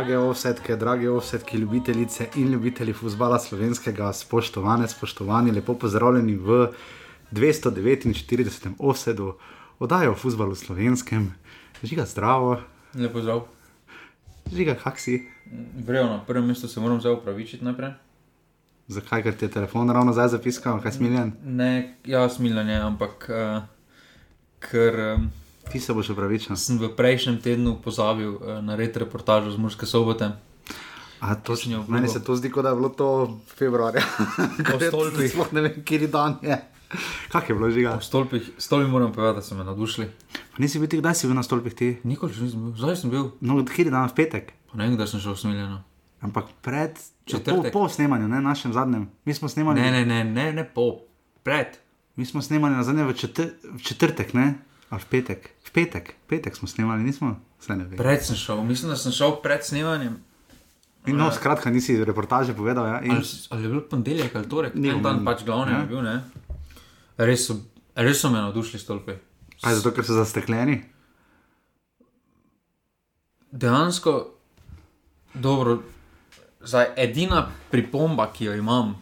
Drage ovsetke, drage ovsetke, ljubitelice in ljubitelji futbola slovenskega, spoštovane, spoštovani, lepo pozdravljeni v 249. ovsedu, oddajo o futbalu slovenskem, žiga zdravo, Lepo zdrav. žiga kak si. Vrejo na prvem mestu se moram zdaj upravičiti najprej. Zakaj, ker ti je telefon ravno zdaj zapiskal, kaj smiljen? Ne, ja, smiljanje, ampak uh, ker um, Ti se boš upravičil. sem v prejšnjem tednu pozabil uh, narediti reportažo z Murske sobote. A, to, Točno meni se to zdi, kot da je bilo to februarja. O stolpih. Sploh ne vem, kje dan je. Kak je bilo žiga? O stolpih, stolpi moram povedati, da so me navdušili. Pa nisi bil ti, kdaj si bil na stolpih ti? Nikoli še nisem bil, zdaj sem bil, No, kje je dan v petek? pa ne vem, da sem šel smiljeno. Ampak pred, po, po snemanju, ne našem zadnjem. Mi smo snemali, Ne, ne, ne, ne, ne po, pred. Mi smo snemali na zadnjem v, četr, v četrtek, ne? Ali v petek? V petek, petek smo snemali, nismo? Vse ne vem. Pred sem šel, mislim, da sem šel pred snemanjem. In no, skratka, nisi reportaže povedal. Ja? In, Ali, ali je bil ponedeljek ali torek, Ni en dan pač glavni Ja. je bil, ne. Res so, res so me navdušili stolpi. je zato, ker so zastekljeni? dejansko, dobro, zdaj, edina pripomba, ki jo imam,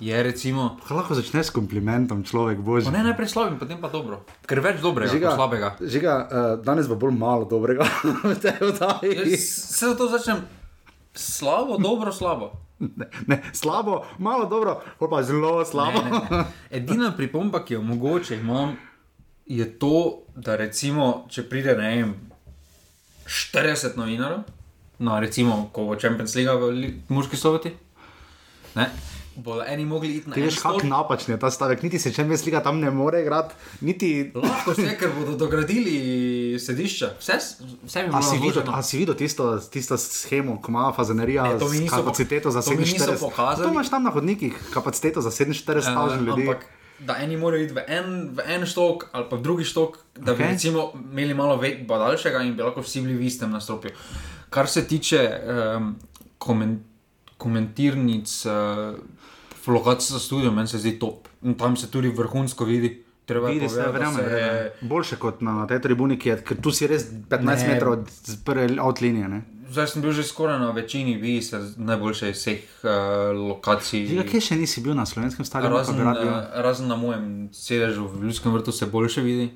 je recimo, Kaj lahko začneš s komplimentom, človek božji? ne najprej slabim, potem pa dobro. Ker več dobrega, Žiga, kot slabega. Žiga, uh, danes bo bolj malo dobrega v tej oddaji. Jaz se zato začnem slabo, dobro, slabo. Ne, ne, slabo, malo dobro, pa zelo slabo. Ne, ne, ne. Edina pripomba, ki jo mogoče imam, je to, da recimo, če pride ne vem, 40 novinarjev, no recimo, ko bo Champions League v Murski soboti, ne, bodo eni mogli iti na Ti en veš, kako napačen je ta stavek, niti se če mi slika tam ne more igrati, niti. Lahko vse, ker bodo dogradili sedišča, vse, vse bi A si, bilo videl, vloženo. a si videl tisto, tisto schemo, ko ima fazanerija Ne, mi s niso kapaciteto za to mi niso 47? pokazali. To imaš tam na hodnikih, kapaciteto za 47 Eh, stavžen ljudi. Ampak da eni morajo iti v en, v en štok ali pa v drugi štok, da bi Okej. recimo imeli malo ve- daljšega in bi lahko vsi bili v istem nastopju. Kar se tiče um, komen, komentirnic, uh, lokacij za studio, meni se zdi top. In tam se tudi vrhunsko vidi. Treba Vidi se, da verjamem, verjamem. je- Boljše kot na tej tribuni, je, ker tu si res 15 Ne. metrov od prve outlinije. ne. Zdaj sem bil že skoraj na večini, vidi se najboljše iz vseh uh, lokacij. Žiga, kje še nisi bil na slovenskem stadionu, Razen, eh, razen na mojem sedežu v Ljudskem vrtu se boljše vidi.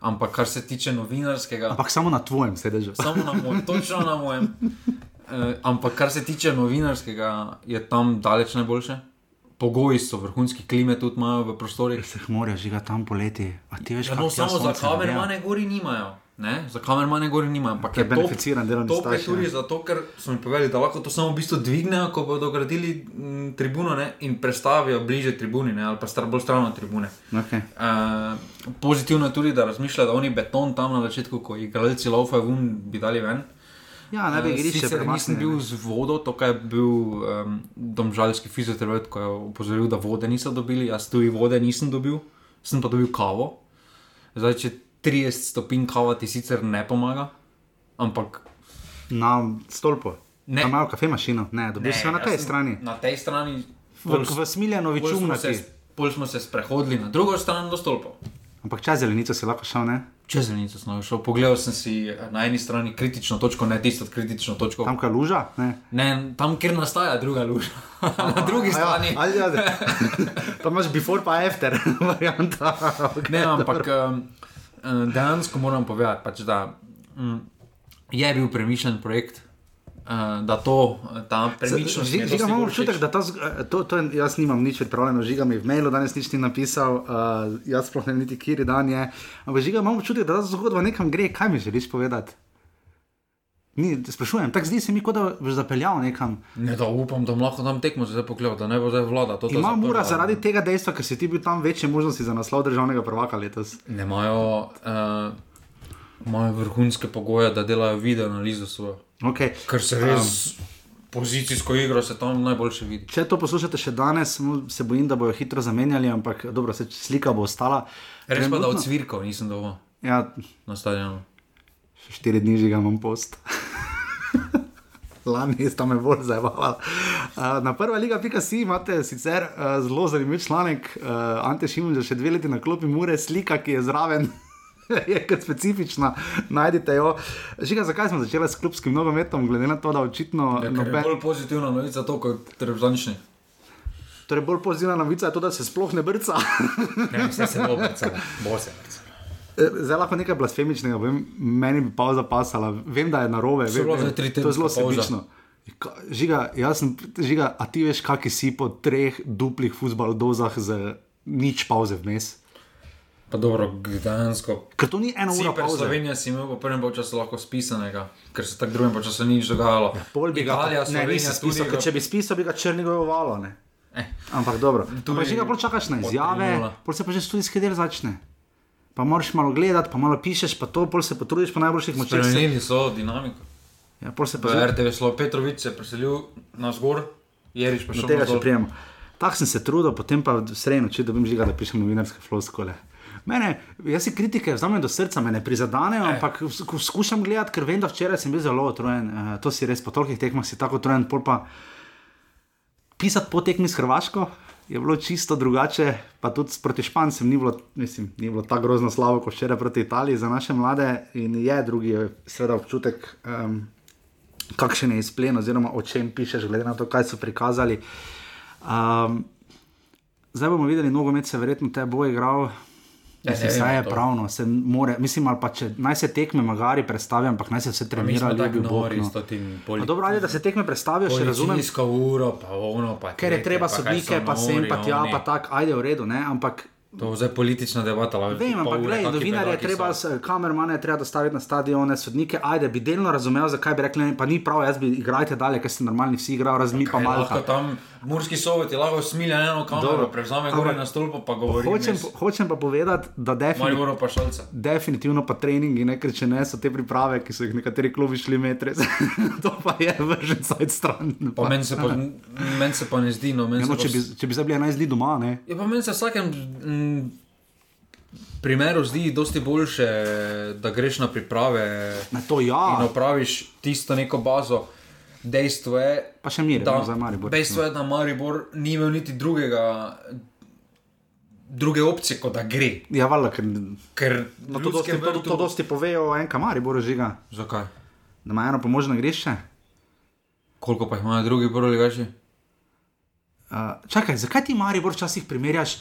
Ampak kar se tiče novinarskega, Ampak samo na tvojem sedežu. samo na mojem, točno na mojem. Uh, ampak kar se tiče novinarskega, je tam daleč najboljše. Pogoji so vrhunski, klime tudi imajo v prostorih. Vseh morajo žiga tam poleti. Veš, Ja, no, samo za kamermane gori nimajo. Ne? Za kamermane gori nimajo. Ampak To je je beneficiran delovni top je staž, tudi ja. zato, ker so mi povedali, da lahko to samo v bistvu dvignejo, ko bodo gradili m, tribuno ne? in prestavijo bliže tribuni ne? ali pa star, bolj stran od tribune. Okay. Uh, pozitivno je tudi, da razmišljajo, da oni beton tam na začetku, ko igralci laufajo ven, bi dali ven. Ja, ne bi igrišče Sicer nisem bil z vodo, to je bil um, domžalski fizioterapeut, ko je opozoril, da vode niso dobili, jaz tudi vode nisem dobil, sem pa dobil kavo. Zdaj, če 30 stopinj kava ti sicer ne pomaga, ampak Na stolpu. Ne. Tam imajo kafe mašino, ne, dobiš se na tej strani. Na tej strani. V, v Smiljanovi pol smo, čumnati. se, pol smo se sprehodili na drugo stran do stolpov. Ampak čez zelenico si lahko šel, ne? Čez zelenico sem šel, pogledal sem si na eni strani kritično točko, ne tisto kritično točko. Tam, kaj luža, ne? Ne, tam, kjer nastaja druga luža. na drugi strani. Ja, ali, ali, tam imaš before pa after, varianta. Ne, ampak um, dejansko moram povedati, pač, da um, je bil premišljen projekt, uh, da to, ta premišljenost. mi je Žiga, dosti imam bolj občutek, da ta, eh, to, to je, jaz nimam nič pripravljeno, žiga mi v mailu, danes nič ni napisal, uh, jaz sploh ne vem niti, kje dan je. Ampak žiga, imam občutek, da ta zgodba nekam gre, kaj mi želiš povedati? Ni, sprašujem, tako zdi se mi, kot da boš zapeljal nekam. Ne, da upam, da lahko tam tekmo zdaj pogledal, da ne bo zdaj vlada. To, to Ima mura zaradi tega dejstva, ker si ti bil tam večje možnosti za naslov državnega prvaka letos. Ne imajo, uh, imajo vrhunske pogoje, da delajo video analizo svojo. Okay. Ker se res um, pozicijsko igro se tam najboljše vidi. Če to poslušate še danes, se bojim, da bojo hitro zamenjali, ampak dobro, se slika bo ostala. Res pa da od cvirkov nisem dovolj Ja, na stadionu. še štiri dni že imam post. Lani sta me bolj zabavala. Uh, na prva liga, pika si imate sicer uh, zelo zanimiv članek, uh, Ante Šimunž, še dve leti na klopi Mure, slika, ki je zraven. je kot specifična, najdete jo. Žiga, zakaj smo začeli s klubskim nogometom, glede na to, da očitno Ja, ker je noben. bolj pozitivna novica to, kot reprezentančni. Torej, bolj pozitivna novica je to, da se sploh ne brca. Ne, vse se bo vrcalo, bo se vrcalo. Zdaj lahko nekaj blasfemičnega, vem, meni bi pauza pasala, vem, da je narobe. Vem, vem, to je zelo sebično. Žiga, jaz sem, žiga, a ti veš, kaki si po treh duplih futbaldozah z nič pauze vmes? Pa dobro, gdansko. Ker to ni ena ura pauze. Slovenija si imel po prvem času lahko spisanega, ker se tako drugem času ni nič dogajalo. Pol bi ga Italija, ne, Slovenija, nisi spisal, ker v- če bi spisal, bi ga črnigojevalo. ne. Eh. Ampak dobro. Tudi Pa že ga pol čakaš na izjave, 3:0. pol se pa že študijski del začne. Pa moraš malo gledati, pa malo pišeš, pa to, pol se potrudiš po najboljših močeh. Spremenili so dinamiko. Ja, pol se pa V že RTV Slo Petrovič se je preselil na zgor, Jeriš pa šel tega še prijemo. Tako sem se trudil, potem pa srejno, če dobim žiga, da pišem novinarske floskole. Mene, jaz si kritike vzamem do srca, me ne prizadanejo, Eh. ampak sk- skušam gledati, ker vem, da včeraj sem bil zelo utrujen. Uh, to si res po tolikih tekmah si tako utrujen, pol pa pisati po tekmi s Hrvaško. Je bilo čisto drugače, pa tudi proti Špancem ni bilo, mislim, ni bilo tako grozno slabo kot včeraj proti Italiji za naše mlade. In je drugi, seveda občutek, um, kakšen je izplen, oziroma o čem pišeš, glede na to, kaj so prikazali. Um, zdaj bomo videli, nogomet se verjetno te bo igral. Mislim, ne vse vem, je to. pravno, se more, mislim, ali pa če naj se tekme magari predstavijo, ampak naj se vse trenira, ljubi s tem Pa Dobro, ali da se tekme predstavijo, še razumem, Policijsko uro, pa ono, pa ker je treba pa sodnike, so pa sem, pa tja, oni. pa tako, ajde v redu, ne, ampak To je zdaj politična debata. lahko Vem, pol ampak gledaj, novinarje je treba, kamermane je treba dostaviti na stadione, sodnike, ajde, bi delno razumel, zakaj bi rekli, ne, pa ni prav, jaz bi igrajte dalje, ker ste normalni vsi igrajo, razmi pa malo. Murski sovjet je lahko smilja eno kamero, Dobro. prevzame gore na stolpo, pa govori. Hočem, hočem pa povedati, da definitivno. Pa šalca. Definitivno pa treningi, ne, ker če ne so te priprave, ki so jih nekateri klubi šli metre, to pa je vržen saj stran. Pa meni se, pa, men se pa ne zdi, no, meni Ja, se no, pa če, bi, če bi zdaj bili 11 dni doma, ne. Ja, pa meni se vsakem mm, primeru zdi dosti boljše, da greš na priprave Na to in ja, opraviš tisto neko bazo. Dejstvo je, pa še mir, da, no, za Maribor. dejstvo je, da Maribor ni imel niti drugega, druge opcije, kot da gre. Ja, valjda, ker Ker no, to, dosti, to, to dosti povejo o enka Mariboru žiga, Zakaj? da ima eno pomožno igrišče. Koliko pa jih imajo drugi proligaši? Uh, čakaj, zakaj ti Maribor včasih primerjaš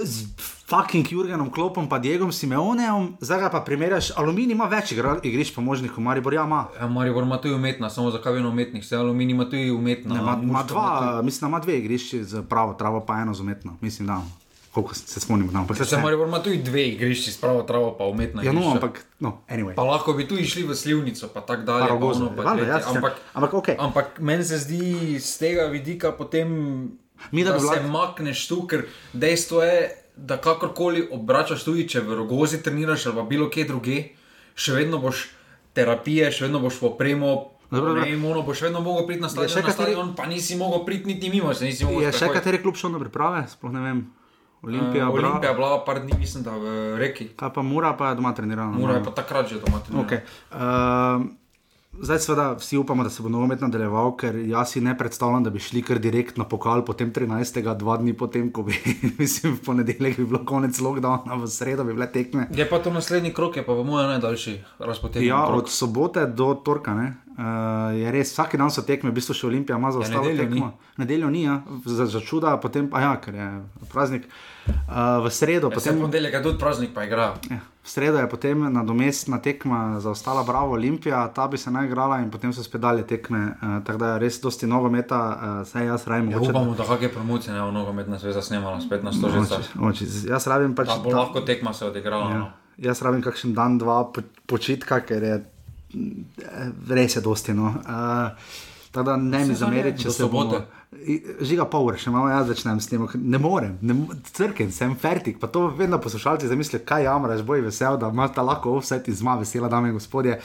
z fucking Jurgenom Klopom pa Diegom Simeonejem, zdaj pa primerjaš, Aluminij ima več igrišč pomožnih, kot Maribor ja ima. Ja, Maribor ima tudi umetna, samo zakaj vedno umetnih, vse aluminij ima tudi umetna. Ne, Ima ima Murska ima dva, mislim, da ima dve igrišči z pravo travo, pa eno z umetno, mislim, da. Koliko se se spomnim, da ampak tudi- Se Maribor ima tudi dve igrišči, spravo travo pa umetna. Ja, no, igrišča. ampak, no, anyway. Pa lahko bi tu išli v slivnico, pa tako dalje. Pa pa Rogozo, ono, pa valjda, tretje. ja, se- ampak, ampak okej. ampak meni se zdi z tega vidika potem, Mi, da da, da se bila- makneš tu, ker dejstvo je, da kakorkoli obračaš tudi, če v rogozi treniraš ali pa bilo kje druge, še vedno boš terapije, še vedno boš opremo. Dobro, Ne, dobro. vem, ono boš vedno mogel priti na stadion, še na kateri- stadion, pa nisi mogel priti niti mimo, se nisi mogel Je še sprehojiti. kateri klub šel na priprave, sploh ne vem. Olimpija, Uh, Olimpija je bila par dni, mislim, da v reki. kaj pa Mura, pa je doma trenirala. Mora je pa takrat že doma. trenirala. Okay. Uh, zdaj, seveda, vsi upamo, da se bo nogomet nadaljeval, ker jaz si ne predstavljam, da bi šli kar direkt na pokal, potem 13. dva dni potem, ko bi, mislim, v ponedeljek bi bilo konec lockdowna, v sredo bi bile tekme. Je pa to naslednji krok, je pa po mojem najdaljši razpotegnjen. Ja, krog. od sobote do torka ne, uh, je res, vsak dan so tekme, v bistvu še Olimpija ima za ostalo nedeljo tekmo. Nedeljo ni, ja, za, za čuda, potem pa ja, ker je praznik. Uh, v sredo, Ja, potem, ponedeljek je tudi praznik, pa igra. ja, v sredo je potem nadomestna tekma za ostala Bravo Olimpija, ta bi se naj igrala in potem so spet dalje tekme. Uh, tako da je res dosti nogometa, uh, saj jaz rabim Ja, upamo, da kakšne promocije ne bo nogometna zveza snemala spet na stožica. Oči, oči, jaz rabim pač. Da bo ta- lahko tekma se odigrala. Ja. no. Jaz rabim kakšen dan, dva po, počitka, ker je mm, res je dosti. No. Uh, tako da ne mi zameriti, če se bomo. sobote. Žiga pol ure, še malo jaz začnem s tem, ne morem, ne, crken, sem fertik. Pa to vedno poslušalci zamislijo, kaj jamraš, boj vesel, da imaš ta lahko offset in zma vesela, dame in gospodje.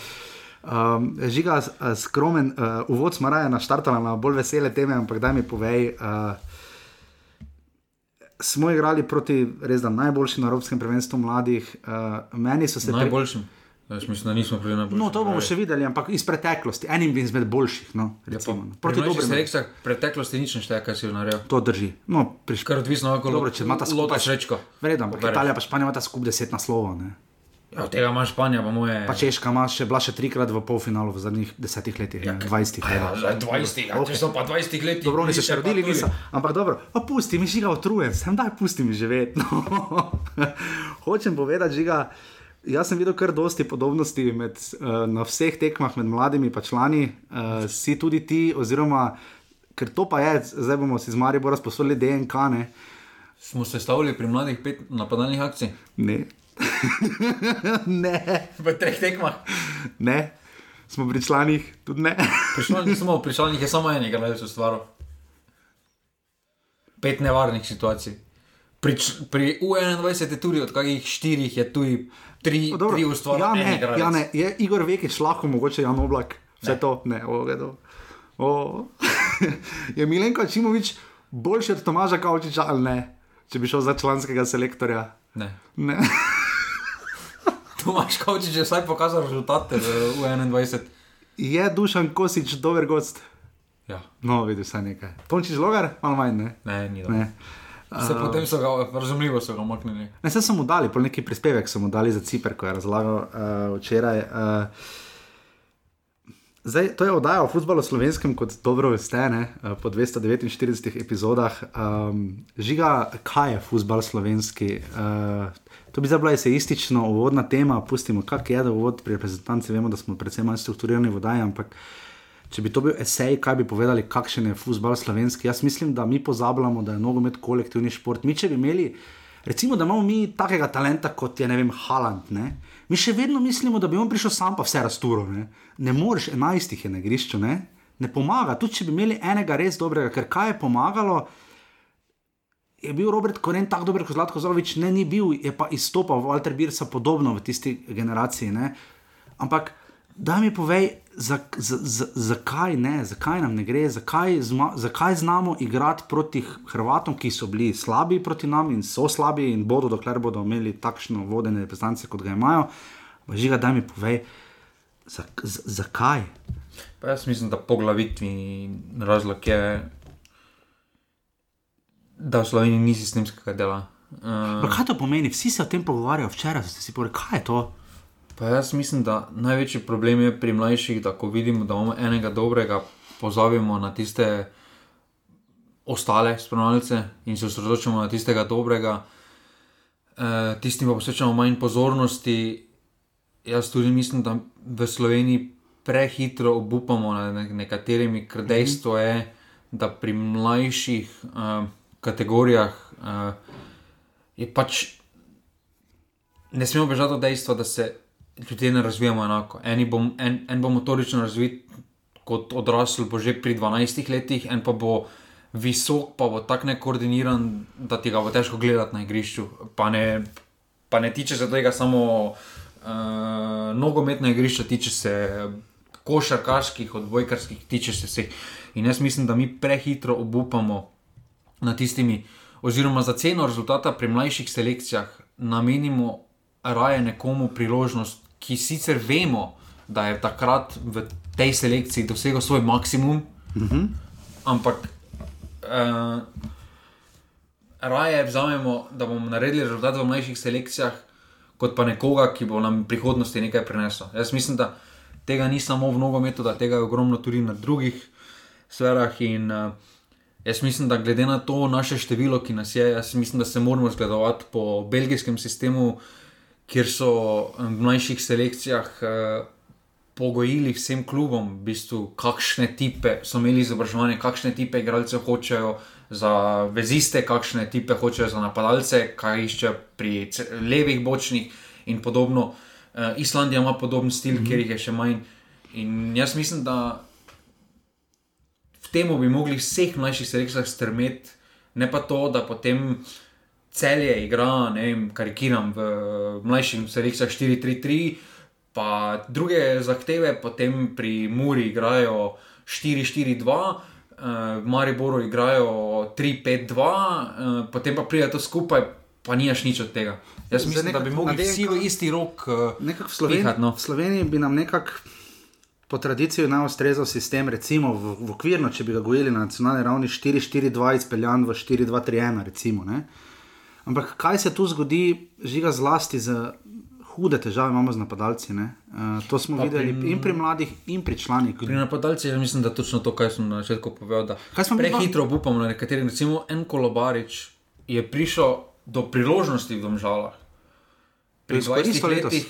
Um, žiga, skromen, uh, uvod smo raje naštartali na bolj vesele teme, ampak daj mi povej. Uh, smo igrali proti res da najboljšim na Evropskem prvenstvu mladih, uh, meni so se pri- Najboljšim. Jaz mislim, da nismo bili najboljši. No, to bomo še videli, ampak iz preteklosti, enim izmed boljših. No, Ja, recimo, pa, no. proti dobrim. selekcijah preteklosti nič ne šteje, kaj si naredil. To drži. No, prišlo. Kar odvisno, kako Dobro, če ima ta lota skupaj srečko. Vredno, ampak. Italija pa Španija ima ta skup deset naslovov. Ne? Ja, od tega ima Španija, pa moje. Pa Češka ima še bila še trikrat v polfinalu v zadnjih desetih letih, ja, 20 Ja, letih. za 20, ja, če so pa 20 let. Dobro, oni se še rodili, niso. Ampak dobro, pa pusti mi žiga utrujen, sem daj pusti mi živeti. No. Hočem povedati, žiga. Jaz sem videl kar dosti podobnosti med, uh, na vseh tekmah med mladimi pa člani, uh, si tudi ti, oziroma ker to pa je, zdaj bomo si z Maribora sposodili DNK, ne. Smo se stavili pri mladih pet napadalnih akcij. Ne. ne, V treh tekmah. ne, smo pri članih, tudi ne. Prišel smo, prišel jih je samo en, ki je ustvaril. Pet nevarnih situacij. Pri, pri U21 je tudi od kakih štirih, je tudi tri, No, tri ustvarjene. ja, ne, ja, ne, je Igor Vekič lahko, mogoče Jan Oblak, vse ne. to, ne, o, gledo. O. je Milenko Čimovič boljši od Tomaža Kavčiča ali ne, če bi šel za članskega selektorja? Ne. Ne. Tomaš Kavčič je vsaj pokazal rezultate v U21. Je Dušan Kosič dober gost? Ja, No, vidiš vse nekaj. Tončiš logar, malo manj, ne. ne, ni dobro. ne. Se potem so ga, razumljivo so ga umaknili. Ne, se so mu dali, pol neki prispevek so mu dali za Ciper, ko je razlagal uh, včeraj. Uh, Zdaj, to je oddaja o futbalu slovenskem, kot dobro veste, ne, eh, po 249 epizodah. Um, žiga, kaj je futbal slovenski? Uh, to bi zdaj bila eseistično uvodna tema, pustimo, kak je da uvod pri reprezentanci. Vemo, da smo predvsem manj strukturirani v oddaji, ampak če bi to bil esej, kaj bi povedali, kakšen je futbal slovenski. Jaz mislim, da mi pozabljamo, da je nogomet kolektivni šport. Mi, če bi imeli, recimo, da imamo mi takega talenta kot je, ne vem, Haland. Ne? Mi še vedno mislimo, da bi on prišel sam, pa vse razturo. Ne, ne moreš, enajstih je na igrišču, ne? ne pomaga. Tudi če bi imeli enega res dobrega, ker kaj je pomagalo, je bil Robert Koren tako dober kot Zlatko Zolovič, ne, ni bil, je pa izstopal, Walter Birsa podobno v tisti generaciji. Ne? Ampak da mi povej, za, za, za, zakaj ne, zakaj nam ne gre, zakaj, zma, zakaj znamo igrati proti Hrvatom, ki so bili slabi proti nam in so slabi in bodo, dokler bodo imeli takšno vodene reprezentance, kot ga imajo. Žiga, da mi povej, za, za, zakaj. Pa jaz mislim, da poglavitni razlog je, da v Sloveniji ni sistemskega dela. Uh, Pa kaj to pomeni? Vsi se o tem pogovarjajo, včeraj ste si povedali, kaj je to. Pa jaz mislim, da največji problem je pri mlajših, da ko vidimo, da imamo enega dobrega, pozabimo na tiste ostale spremljalce in se osredotočamo na tistega dobrega, uh, tistim pa posvečamo manj pozornosti. Jaz tudi mislim, da v Sloveniji prehitro obupamo nad ne- nekaterimi, ker dejstvo je, da pri mlajših uh, kategorijah uh, je pač ne smemo bežati od dejstva, da se ljudje ne razvijamo enako. Eni bom, en, en bo motorično razvit kot odrasel, bo že pri 12 letih, en pa bo visok, pa bo tako nekoordiniran, da ti ga bo težko gledati na igrišču. Pa ne, pa ne tiče se tega samo uh, nogometna igrišča, tiče se košarkaških, odbojkarskih, tiče se vseh. In jaz mislim, da mi prehitro obupamo na tistimi, oziroma za ceno rezultata pri mlajših selekcijah namenimo raje nekomu priložnost, ki sicer vemo, da je takrat v tej selekciji dosegel svoj maksimum, mm -hmm. ampak uh, raje vzamemo, da bomo naredili rezultat v mlajših selekcijah, kot pa nekoga, ki bo nam v prihodnosti nekaj prinesel. Jaz mislim, da tega ni samo v nogometu, da tega je ogromno tudi na drugih sferah. In uh, jaz mislim, da glede na to naše število, ki nas je, jaz mislim, da se moramo zgledovati po belgijskem sistemu, kjer so eh, v mlajših selekcijah. Uh, Pogojili vsem klubom, v bistvu, kakšne tipe so imeli izobraževanje, kakšne tipe igralcev hočejo za veziste, kakšne tipe hočejo za napadalce, kaj iščejo pri levih bočnih in podobno. Uh, Islandija ima podoben stil, mm -hmm. kjer jih je še manj. In jaz mislim, da v tem bi mogli vseh mlajših selekcijah strmeti, ne pa to, da potem celje igra, ne vem, karikiram v mlajših selekcijah 4-3-3, pa druge zahteve, potem pri Muri igrajo 4-4-2. Uh, v Mariboru igrajo 3-5-2, uh, potem pa pride to skupaj, pa nimaš nič od tega. Jaz Zdaj mislim, da bi mogli na vsi v isti rok. Uh, Nekako v Sloveniji, Pihat, no. v Sloveniji bi nam nekako po tradiciji najustrezal sistem, recimo v, v okvirno, če bi ga gojili na nacionalni ravni 4-4-2, izpeljan v 4-2-3-1, recimo. Ne? Ampak kaj se tu zgodi, žiga zlasti z hude težave imamo z napadalci. Uh, to smo Pa videli pri- in pri mladih, in pri članih. Pri napadalcih jaz mislim, da je točno to, kar sem na začetku povedal. Prehitro upamo na nekaterih. Recimo en kolobarič je prišel do priložnosti v domžalah. Pri Izkoristil 20 letos. letih.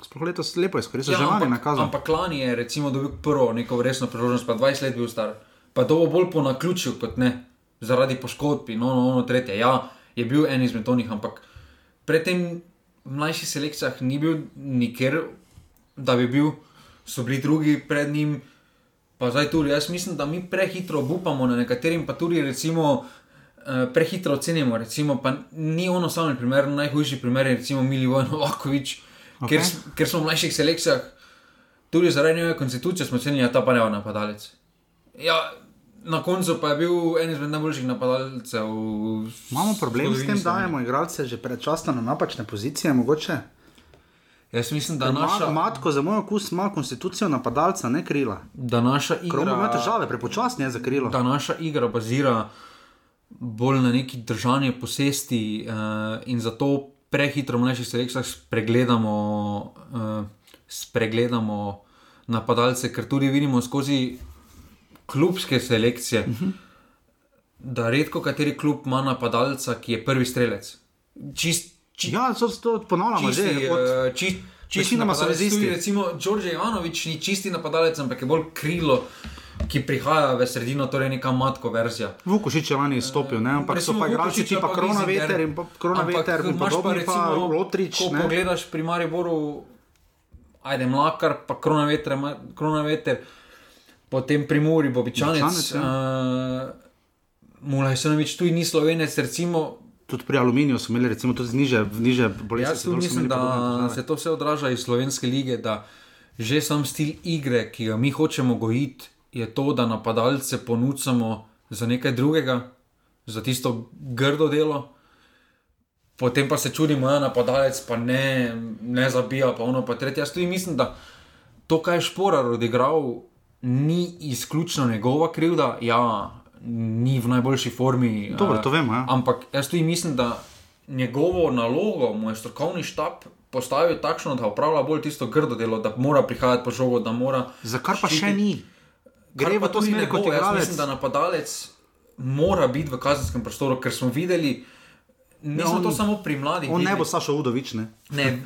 Sploh letos lepo izkoristil, že Ja, ampak, nakazal. ampak lani je recimo dobil prvo neko resno priložnost, pa 20 let bil star. Pa to bo bolj po naključju kot ne, zaradi poškodb in ono, ono tretje. Ja, je bil en izmed onih, ampak predtem v mlajših selekcijah ni bil nikjer, da bi bil, so bili drugi pred njim. Pa zdaj tudi, jaz mislim, da mi prehitro obupamo na nekaterim, pa tudi recimo. eh, Prehitro ocenimo, recimo, pa ni ono samo primer, najhujši primer je recimo Milivoje Novakovič, okay. ker, ker smo v mlajših selekcijah, tudi zaradi njegove konstitucije smo ocenili, da ta pa ne bo napadalec. Ja, na koncu pa je bil en izmed najboljših napadalcev. Imamo problem s tem, da dajemo igralce že predčasno na napačne pozicije, mogoče. Jaz mislim, da Ma, naša, matko za moj okus ima konstitucijo napadalca, ne krila. da naša Kromo ima igra. težave, prepočasni je za krilo. da naša igra bazira bolj na neki držanju posesti uh, in zato prehitro v mlajših selekcijah spregledamo, uh, spregledamo napadalce, ker tudi vidimo skozi klubske selekcije, uh -huh. da redko kateri klub ima napadalca, ki je prvi strelec. Čist, čist, Ja, to, to ponavljamo čisti, že. Od, eh, čist, čisti so napadalec. Tudi Recimo Đorđe Ivanovič ni čisti napadalec, ampak je bolj krilo, ki prihaja v sredino, torej neka matko verzija. Vukošič je lani izstopil, ne? ampak so Recimo pa igralci ali tipa Krona. Veter in pa Krona Veter in imaš podobni, pa Lotrič. Ko ne. pogledaš pri Mariboru, ajde Mlakar, pa Krona Veter, Krona Veter potem pri Muri, Bobičanec. Bobičanec, ja. Uh, Mulaj Senovič tudi ni slovenec, recimo. Tudi pri Aluminiju smo imeli recimo tudi niže, niže bolesti. Jaz tu mislim, da se to vse odraža iz slovenske lige, da že sam stil igre, ki ga mi hočemo gojiti, je to, da napadalce ponudimo za nekaj drugega, za tisto grdo delo. Potem pa se čudimo, da napadalec pa ne, ne zabija, pa ono pa tretje. Jaz tudi mislim, da to, kar je Šporar odigral, ni izključno njegova krivda. Ja, ni v najboljši formi. Dobro, eh, to vemo, ja. Ampak jaz tudi mislim, da njegovo nalogo mu je strokovni štab postavil takšno, da upravlja bolj tisto grdo delo, da mora prihajati po žogo, da mora. Za kar pa še ščititi- ni. Gre v to smer ne kot. Jaz igralec. mislim, da napadalec mora biti v kazenskem prostoru, ker smo videli, nismo on- to samo pri mladih. On ne videli. bo Sašo Udovič, ne? Ne,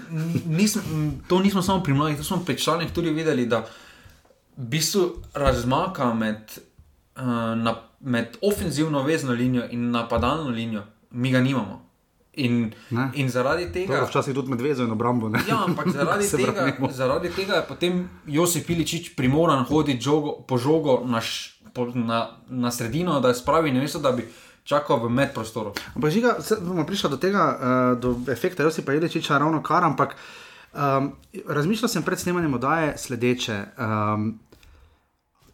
nismo, to nismo samo pri mladih, to smo pri članih tudi videli, da v bistvu razmaka med, uh, na, med ofenzivno vezno linijo in napadalno linijo, mi ga nimamo. In, Ne. in zaradi tega. Včasih tudi medvezo in obrambo. Ne? Ja, ampak zaradi tega, branimo. zaradi tega je potem Josip Iličič primoran hoditi žogo, po žogo na, š, po, na, na sredino, da je spravi, ne mesto, da bi čakal v medprostoru. Ampak žiga, se bomo prišli do tega, uh, do efekta Josipa Iličiča, ravno kar, ampak um, razmišljal sem pred snemanjem oddaje sledeče. Um,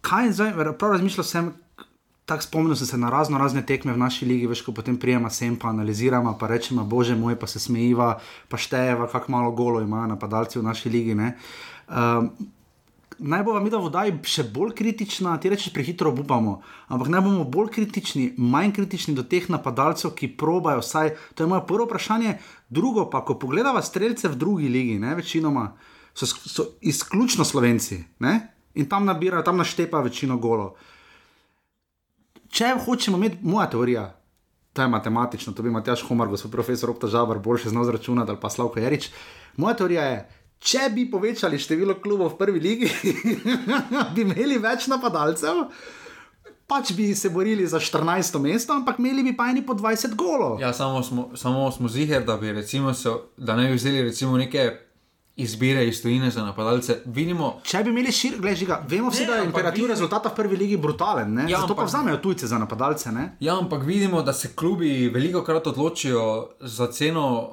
kaj zdaj, prav razmišljal sem, tako spomnil sem se na razno razne tekme v naši ligi, veš, ko potem prijema sem, pa analiziramo, pa rečemo, bože moj, pa se smejiva, pa štejeva, kako malo golo imajo napadalci v naši ligi. ne. Um, Naj bo mi da vodaj še bolj kritična, ti rečeš, prehitro obupamo, ampak naj bomo bolj kritični, manj kritični do teh napadalcev, ki probajo vsaj. To je moje prvo vprašanje. Drugo pa, ko pogledava streljce v drugi ligi, ne, večinoma so, so izključno slovenci ne, in tam nabirajo, tam naštepa večino golo. Če hočemo imeti, moja teorija, to je matematično, to bi Matjaš Homar, gospod profesor Okta Žabar, boljše znal zračunati ali pa Slavko Jarič. Moja teorija je, če bi povečali število klubov v prvi ligi, bi imeli več napadalcev. Pač bi se borili za 14. mesto, ampak imeli bi pa eni po 20 golov. Ja, samo smo, samo smo ziger, da, bi recimo se, da ne bi vzeli recimo neke izbire iz tujine za napadalce. Vidimo, Če bi imeli šir, gledaj, žiga, vemo vsi, Ne, da je imperativ vidim- rezultata v prvi ligi brutalen, ne? Ja, zato pa ampak- vzamejo tujce za napadalce. Ne? ja, ampak vidimo, da se klubi veliko krat odločijo za ceno uh,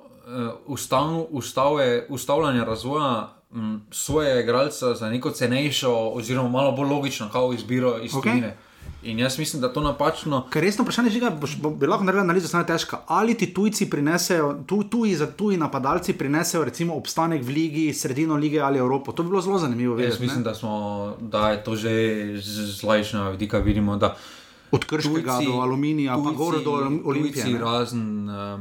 ustavno, ustave, ustavljanja razvoja m, svoje igralca za neko cenejšo, oziroma malo bolj logično, kao izbiro iz Ok. okay. tujine. In jaz mislim, da to napačno. Ker resno vprašanje je, bi lahko naredil analizo, samo je težka. Ali ti tujci prinesejo, tu, tuji, za tuji napadalci prinesejo recimo obstanek v ligi, sredino lige ali Evropo? To bi bilo zelo zanimivo Jaz vedeti. mislim, ne? da, smo, da je to že z lajšnjega vidika vidimo, da Od Krškega do Aluminija, pa gor do Olimpije. Tujci, razen, uh,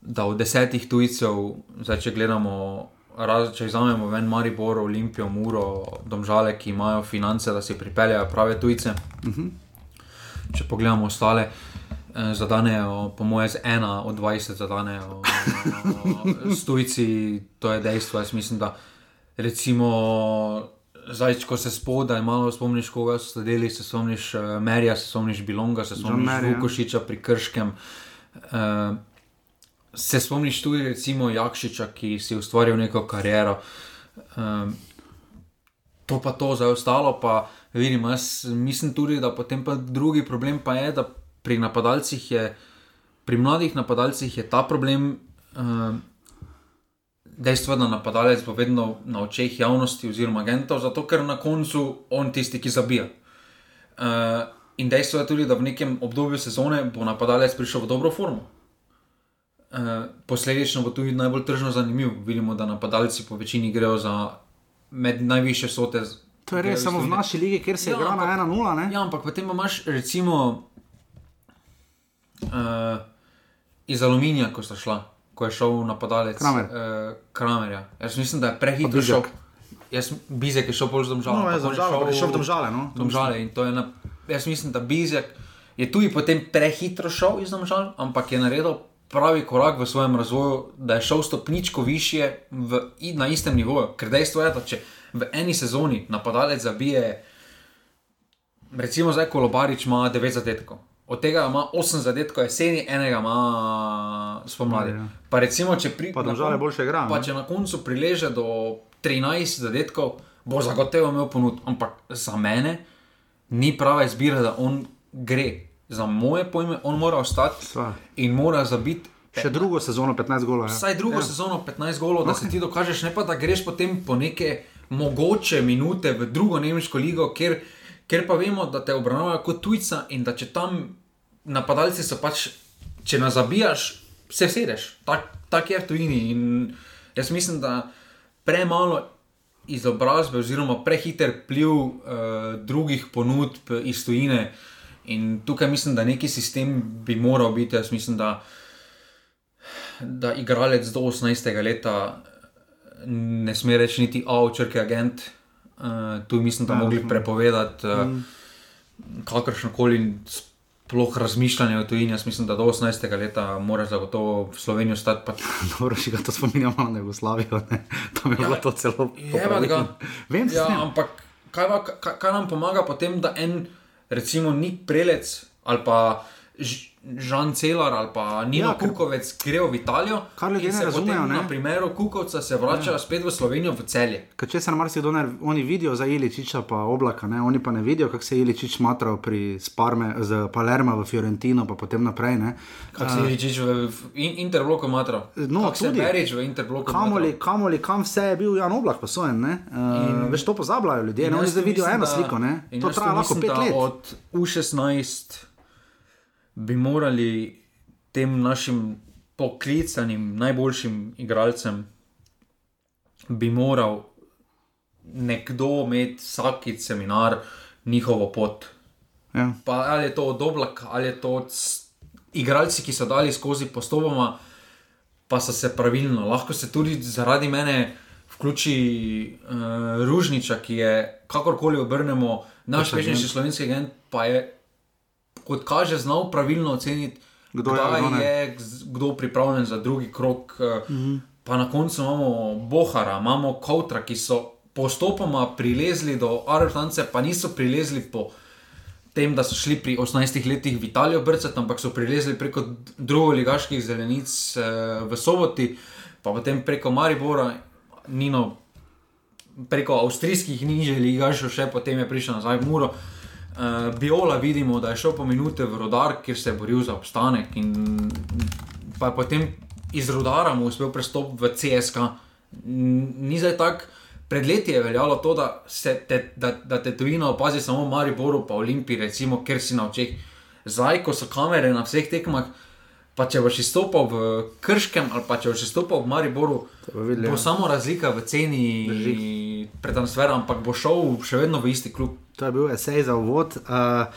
da od desetih tujcev, zdaj če gledamo, raz, če vzamemo ven Maribor, Olimpijo, Muro, Domžale, ki imajo finance, da si pripeljejo prave tujce. Uh -huh. Če pogledamo ostale, eh, zadanejo, po mojem, z ena od 20 zadanejo eh, s tujci, to je dejstvo. Jaz mislim, da recimo. Zdaj, ko se spodaj malo spomniš, koga so sledili, se spomniš uh, Merija, se spomniš Bilonga, se spomniš Vukošiča pri Krškem. Uh, se spomniš tudi, recimo, Jakšiča, ki si ustvaril neko kariero. Um, to pa to, zdaj ostalo pa vidim. Jaz mislim tudi, da potem pa drugi problem pa je, da pri napadalcih je, pri mladih napadalcih je ta problem. Um, Dejstvo je, da napadalec bo vedno na očeh javnosti oziroma agentov, zato ker na koncu on tisti, ki zabija. Uh, in dejstvo je tudi, da v nekem obdobju sezone bo napadalec prišel v dobro formo. Uh, posledično bo tudi najbolj tržno zanimiv. Vidimo, da napadalci po večini grejo za med najviše sote. To je res samo v naši lige, kjer se ja, igra na 1-0. Ja, ampak potem imaš recimo uh, iz aluminija, ko sta šla, ko je šel napadalec Kramer. Uh, Kramerja. Jaz mislim, da je prehitro šel. Jaz, Bizek je šel bolj z domžalem. No, je šel v domžale. No? domžale na, jaz mislim, da Bizek je tudi potem prehitro šel iz domžal, ampak je naredil pravi korak v svojem razvoju, da je šel stopničko više v, na istem nivoju. Ker dejstvo je, da če v eni sezoni napadalec zabije, recimo zdaj Kolobarič ima 9 zadetkov. Od tega ima 8 zadetkov jeseni, enega ima spomladi. Ja. Pa recimo, če pri, pa na, boljše igra, pa če na koncu prileže do 13 zadetkov, bo zagotovo imel ponud. Ampak za mene ni prava izbira, da on gre za moje pojme, on mora ostati Sva. in mora zabiti. Še drugo sezono 15 golov. Ja. Vsaj drugo ja. sezono 15 golov, da okay. se ti dokažeš, ne pa da greš potem po neke mogoče minute v drugo nemško ligo, ker, ker pa vemo, da te obravnavajo kot tujca in da če tam napadalci so pač, če nas zabijaš, se sedeš. Tako tak je v tujini. In jaz mislim, da premalo izobrazbe oziroma prehiter pliv uh, drugih ponudb iz tujine. In tukaj mislim, da neki sistem bi moral biti. Jaz mislim, da, da igralec do 18. leta ne sme reči niti avčerke agent. Uh, tu mislim, da ja, mogli prepovedati uh, mm. kakršno koli sploh razmišljanje o tujini. Jaz mislim, da do 18. leta mora zagotovo v Sloveniji ostati. Pa... Dobro, še ga to spominjamo na Jugoslavijo, tam je ja, bilo to celo. Vem, ja, ampak kaj, kaj, kaj nam pomaga potem, da en recimo ni prelec ali pa Žan Celar ali pa Nino ja, Kukovec grejo v Italijo. Kar ljudje ne razumejo. Na primeru Kukovca se vračajo ja. spet v Slovenijo, v celje. Ker če se na marsikdo ne, oni vidijo za Iličiča pa oblaka, ne? oni pa ne vidijo, kako se je Iličič matral pri Sparme, z Palerma v Fiorentino, pa potem naprej. Kako se je Iličič v in, Interbloku matral? No, kako se je Berič v Interbloku kamoli? Kamoli, kam vse je bil Jan Oblak posojen. Uh, veš, to pozabljajo ljudje, ne? oni zdaj vidijo eno sliko. To traja lahko pet let. Od U16 bi morali tem našim poklicanim, najboljšim igralcem, bi moral nekdo imeti vsaki seminar njihovo pot. Ja. Pa, ali je to od oblaka, ali je to od igralci, ki so dali skozi postopoma, pa so se pravilno. Lahko se tudi zaradi mene. Vključi uh, Ružniča, ki je, kakorkoli obrnemo, naš večnejši slovenski agent, pa je kot kaže, znal pravilno oceniti, kdo je, je kdo pripravljen za drugi krok. Mm -hmm. Pa na koncu imamo Bohara, imamo Kautra, ki so postopoma prilezli do Arlance, pa niso prilezli po tem, da so šli pri 18 letih v Italijo brcati, ampak so prilezli preko drugoligaških zelenic eh, v Soboti, pa potem preko Maribora, Nino. Preko avstrijskih nižjih ligašov, še potem je prišel nazaj v Muro. Uh, Biola vidimo, da je šel po minute v rodar, kjer se je boril za obstanek. Pa je potem iz rodara mu uspel prestop v CSK. Ni zdaj tako, pred leti je veljalo to, da, te, da, da te tujina opazi samo v Mariboru, pa Olimpiji, recimo, ker si na očeh. Zdaj, ko so kamere na vseh tekmah, pa če boš izstopal v Krškem ali pa če boš izstopal v Mariboru, videli, bo ja. samo razlika v ceni pretransfera, ampak bo šel še vedno v isti klub. To je bil esej za uvod. Uh,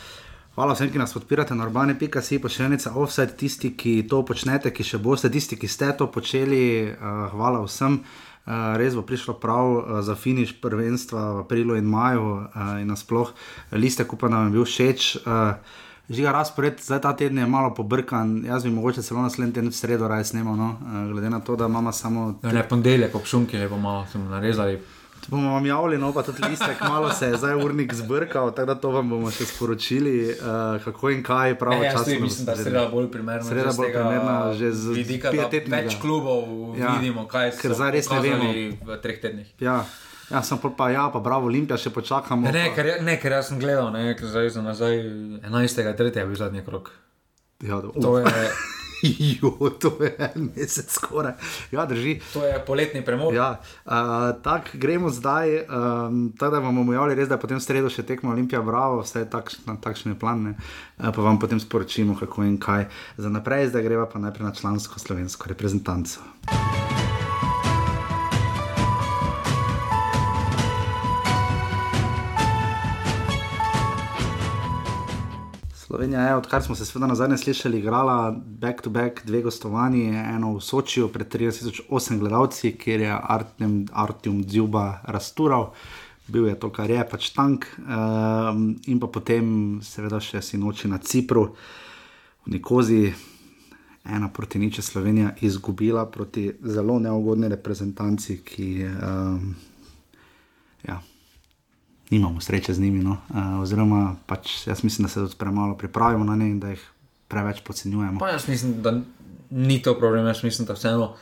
Hvala vsem, ki nas podpirate na urbane.si, pošiljnica offset, tisti, ki to počnete, ki še boste, tisti, ki ste to počeli, uh, hvala vsem. Uh, res bo prišlo prav uh, za finiš prvenstva v aprilu in maju, uh, in nasploh liste, ko pa nam je bil všeč. Uh, Žiga razpored, zdaj ta teden je malo pobrkan, jaz bi mogoče celo naslednji teden v sredo raje snemal, no? uh, glede na to, da imamo samo. Ja, ne, ponedeljek ob šunki je bomo narezali. To bomo vam javili, no pa tudi listek, malo se je zdaj urnik zbrkal, tako da to vam bomo še sporočili, uh, kako in kaj pravi. Ja, jaz tudi mislim, da je sreda bolj primerna. Sreda bolj primerna, že z vidika več klubov ja, vidimo, kaj se je vemo v treh tednih. Ja. Ja, sem pa, pa, ja, pa bravo, Olimpija še počakamo. Ne, ker, ne, ker jaz sem gledal, ne, ker zdaj sem nazaj 11. 3. je bil zadnji krok. Ja, to je. Jo, to je en mesec skoraj. Ja, drži. To je poletni premor. Ja, uh, tako gremo zdaj. Um, Tako da vam bomo javili, res, da potem sredo še tekmo Olimpija, bravo, vse je takšne, takšne plane. Uh, pa vam potem sporočimo, kako in kaj. Za naprej, zdaj greva pa najprej na člansko slovensko reprezentanco. Slovenija je, odkar smo se sveda na zadnje slišali, igrala back to back dve gostovanji, eno v Sočiju pred 38 gledalci, kjer je Artem, Artem Djuba rastural, bil je to, kar je pač tank, um, in pa potem seveda še sinoči na Cipru, v Nikozi, ena proti niče Slovenija izgubila proti zelo neugodni reprezentanci, ki um, nimamo sreče z njimi. No. Uh, oziroma, pač jaz mislim, da se tudi premalo pripravimo na njih in da jih preveč podcenjujemo. Pa jaz mislim, da ni to problem, jaz mislim, da vseeno,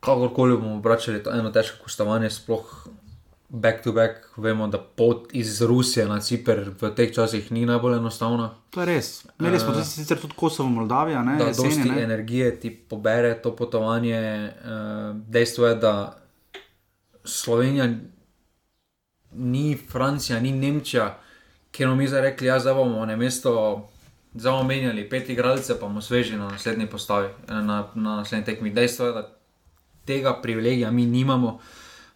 kakorkoli bomo obračali to eno težko gostovanje, sploh. Back to back, vemo, da pot iz Rusije na Ciper v teh časih ni najbolj enostavna. To je res. Imeli smo uh, sicer tudi Kosovo, Moldavija. Ne, da, dosti ne? energije ti pobere to potovanje. Uh, dejstvo je, da Slovenija ni Francija, ni Nemčija, kjer bomo mi zdaj rekli, ja, da bomo na mesto. Zdaj bomo menjali pet igralcev, pa bomo sveži na naslednji postavi, na, na naslednji tekmi. Dejstvo je, da tega privilegija mi nimamo,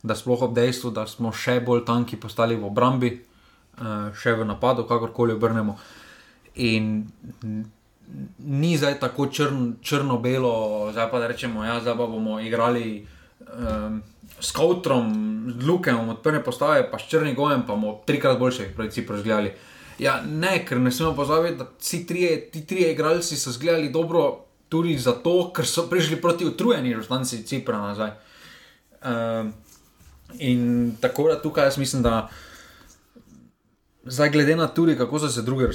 da sploh ob dejstvu, da smo še bolj tanki postali v obrambi, eh, še v napadu, kakorkoli obrnemo. In ni zdaj tako črn, črno-belo, zdaj pa rečemo, ja, zdaj pa bomo igrali. Um, s Kautrom, z Lukem, od prve postave, pa s Črnim Gojem, pa bomo trikrat boljše, si prežgljali. Ja, ne, ker ne smemo pozabiti, da trije, ti trije igralci so zgledali dobro tudi zato, ker so prišli proti utrujeni žustanci Cipra nazaj. Um, in tako da tukaj jaz mislim, da. Zdaj, glede na to, kako so se drugi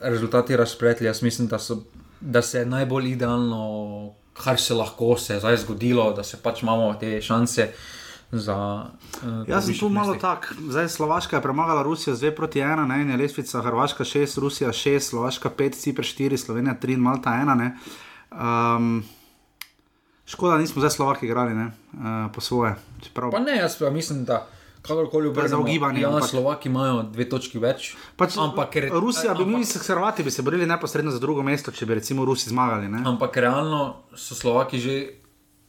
rezultati razpletli, jaz mislim, da, so, da se je najbolj idealno kar se lahko se je zdaj zgodilo, da se pač imamo te šanse. Za, uh, Jaz sem tu malo tak, zdaj Slovaška je premagala Rusijo 2 proti 1, ne, ne lesvica, Hrvaška 6, Rusija 6, Slovaška 5, Cipr 4, Slovenija 3 in Malta 1. Um, škoda, nismo zdaj Slovaki igrali ne, uh, po svoje. Čeprav... Pa ne, jaz pa mislim, da kakorkoli obrnemo. Za ugibanje. Ja, ampak... Slovaki imajo dve točki več. Pač, ampak, ker, Rusija bi bili, ampak... Hrvati bi se borili neposredno za drugo mesto, če bi recimo Rusi zmagali. Ne? Ampak realno so Slovaki že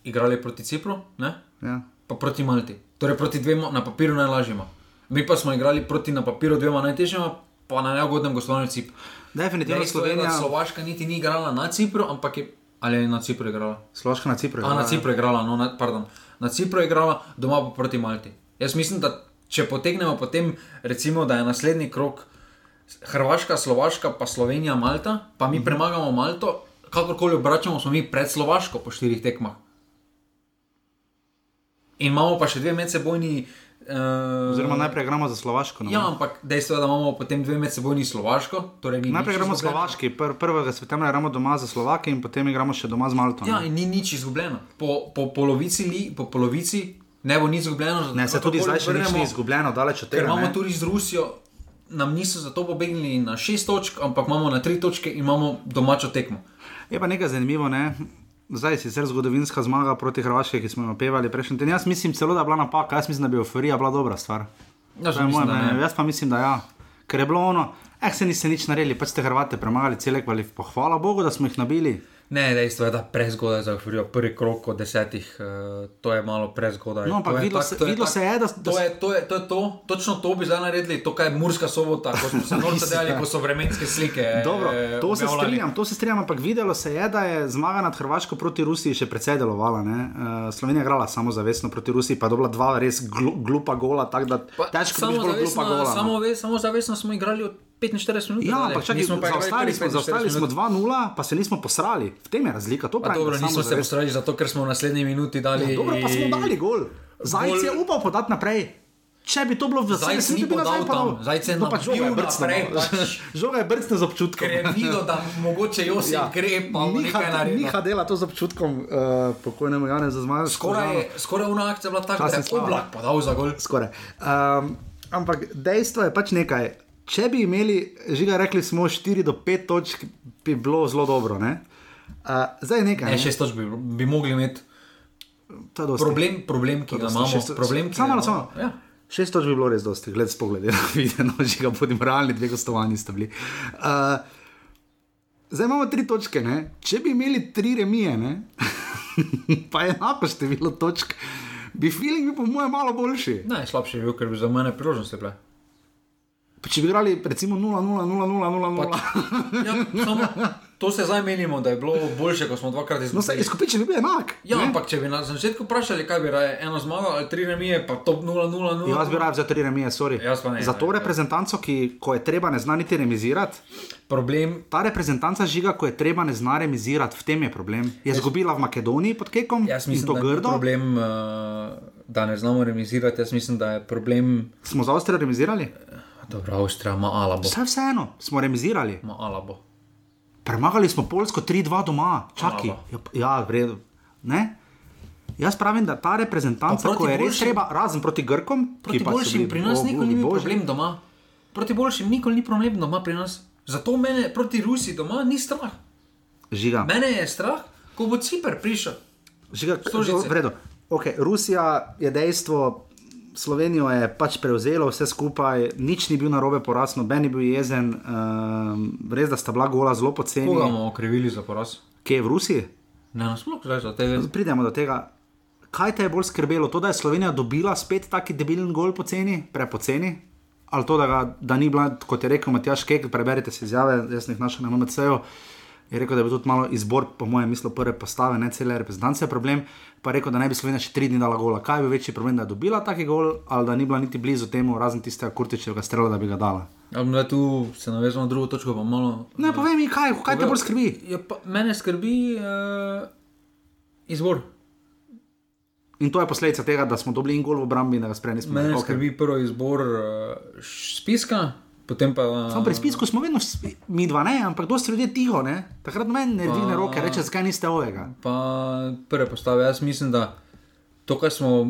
igrali proti Cipru, ja. pa proti Malti. Torej proti dvema na papirju najlažjima. Mi pa smo igrali proti na papirju dvema najtežjima, pa na neugodnem gostovanju Cipru. Definitivno Slovenija. Slovaška niti ni igrala na Cipru, ampak je. Ali je na Cipru igrala? Slovaška na Cipru. A, na Cipru je igrala, no, na, pardon. Na Cipru je igrala, doma pa proti Malti. Jaz mislim, da če potegnemo potem, recimo, da je naslednji krok Hrvaška, Slovaška, pa Slovenija, Malta, pa mi mhm. premagamo Malto, kakorkoli obračamo, smo mi pred Slovaško po štirih tekmah. In imamo pa še dve medsebojni. Uh, Oziroma, najprej gremo za Slovaško. Ja, ampak dejstvo je, da imamo potem dve medsebojni Slovaško. Torej najprej gremo za Slovaški, Pr prvega septembra gremo doma za Slovake in potem gremo še doma z Malto. Ja, in ni nič izgubljeno. Po, po, polovici, li, po polovici ne bo nič izgubljeno. Ne, se tudi zdaj še ni izgubljeno, daleč od tega. Imamo ne? tudi z Rusijo, nam niso za to pobegnili na šest točk, ampak imamo na tri točke in imamo domačo tekmo. Je pa nekaj zanimivo, ne? zdaj si sicer zgodovinska zmaga proti Hrvaški, ki smo jo opevali prejšnji teden. Jaz mislim celo, da je bila napaka, jaz mislim, da bi euforija bila dobra stvar. Ja, mislim, moje, jaz pa mislim, da ja. Ker je bilo ono, eh, se niste nič naredili, pač ste Hrvate premagali cele kvalifikacije. Hvala Bogu, da smo jih nabili. Ne, dejstvo je, da prezgodaj za euforijo. Prvi krok od desetih, uh, to je malo prezgodaj. No, ampak videlo tak- se- videlo tak- se je, da- da To se- je, to, je, to je to, točno to bi zdaj naredili, to, kar je Murska sobota, ko smo se norce delali, ko so vremenske slike. Dobro, eh, to se strinjam, to se strinjam, ampak videlo se je, da je zmaga nad Hrvaško proti Rusiji še precej delovala. ne. Uh, Slovenija je igrala samozavestno proti Rusiji, pa dobila dva res glu, glupa gola, tako da Pa težko je bilo glupa gola. no. Samo, ve, samo zavestno smo igrali od 45 minut. Ja, čakaj, pa igrali zaostali smo, 45 zaostali smo minut. 2-0, pa se nismo posrali. V tem je razlika. To pravim, dobro, nismo se postrali zato, ker smo v naslednji minuti dali. Ja, dobro, pa smo dali gol. Zajec je Gol- upal podati naprej. Če bi to bilo v zasebni, ni bi tam, Zajec je no, pač žoga je no. pač. Žoga je brcnil z občutkom. Ker je videl, da mogoče Josip ja. gre, pa naredil. Niha dela to z občutkom, uh, pokojnemu Janu za zmago. Skoraj, je- skoraj una akcija bila taka, da je oblak podal za gol. Skoraj. Um, ampak dejstvo je pač nekaj. Če bi imeli, žiga, rekli smo 4 do 5 točk, bi bilo zelo dobro. ne? Uh, zdaj nekaj. Ne, Ne, šest točk bi, bi mogli imeti. Problem, problem ki ga imamo. Šest- Problem, ki samo ga imamo. samo. Ja. Šest točk bi bilo res dosti, gled spogled, videno, že ga bodim realni, dve gostovanji sta bili. Uh, zdaj imamo tri točke, ne? če bi imeli tri remije, ne? pa enako število točk, bi feeling bil po mojem malo boljši. Najslabši je bil, ker bi za mene priložnosti bile. Če bi igrali recimo 0-0-0-0-0-0. Ja, samo, to se zdaj menimo, da je bilo boljše, ko smo dvakrat No, izgubili. izkupiček bi bil enak. Ja, ne? ampak če bi na začetku vprašali, kaj bi raje, eno zmago ali tri remije, pa top 0-0-0. Jaz bi raje vzel tri remije, sorry. Jaz pa ne, Za to ne, reprezentanco, ki, ko je treba, ne zna niti remizirati. Problem, Ta reprezentanca žiga, ko je treba, ne zna remizirati, v tem je problem. Je izgubila v Makedoniji pod Kekom jaz in mislim, to da je grdo. problem, uh, da ne znamo remizirati. Jaz mislim, da je problem, Smo za Avstrijo remizirali? Dobro, Avstrija ima alabo. Vse vseeno, smo remizirali. Ima alabo. Premagali smo Poljsko 3-2 doma, čakaj. Ja, ja, v redu. Ne? Jaz pravim, da ta reprezentanca, ko je res boljšim- treba, razen proti Grkom, Proti ki pa so boljšim bili- pri nas nikoli ni bil problem doma. Proti boljšim nikoli ni problem doma pri nas. Zato mene proti Rusiji doma ni strah. Žiga. Mene je strah, ko bo Cipr prišel. Žiga, v redu. Okay, Rusija je dejstvo, Slovenijo je pač prevzelo vse skupaj, nič ni bil narobe poraz, noben ni bil jezen, um, res da sta bila gola zelo poceni. Koga bomo okrivili za poraz? Kje je v Rusiji? Ne, nasploh, zdaj za tega. Pridemo do tega. Kaj te je bolj skrbelo? To, da je Slovenija dobila spet taki debilen gol poceni, prepoceni? Ali to, da, ga, da ni bila, kot je rekel Matjaš Kek, preberite si izjave, jaz sem jih našel na MMC-ju. Je rekel, da je bil tudi malo izbor, po mojem, mislu, prve postave, ne cele reprezentance je problem. Pa rekel, da ne bi Slovenija še tri dni dala gola. Kaj je bil večji problem, da je dobila taki gol, ali da ni bila niti blizu temu, razen tistega Kurtičevega strela, da bi ga dala. Ja, da tu se navezamo na drugo točko, pa malo. Ne, povej mi, kaj, kaj te bolj skrbi? Ja, pa, mene skrbi uh, izbor. In to je posledica tega, da smo dobili in gol v obrambi, da ga sprej nismo Mene okay. skrbi prvo izbor uh, spiska, potem pa. Samo pri spisku smo vedno, mi dva ne, ampak dosti ljudi je tiho, ne? Takrat meni ne dvigne roke, reče, zakaj niste ovega. Pa prve postave. Jaz mislim, da to, kar smo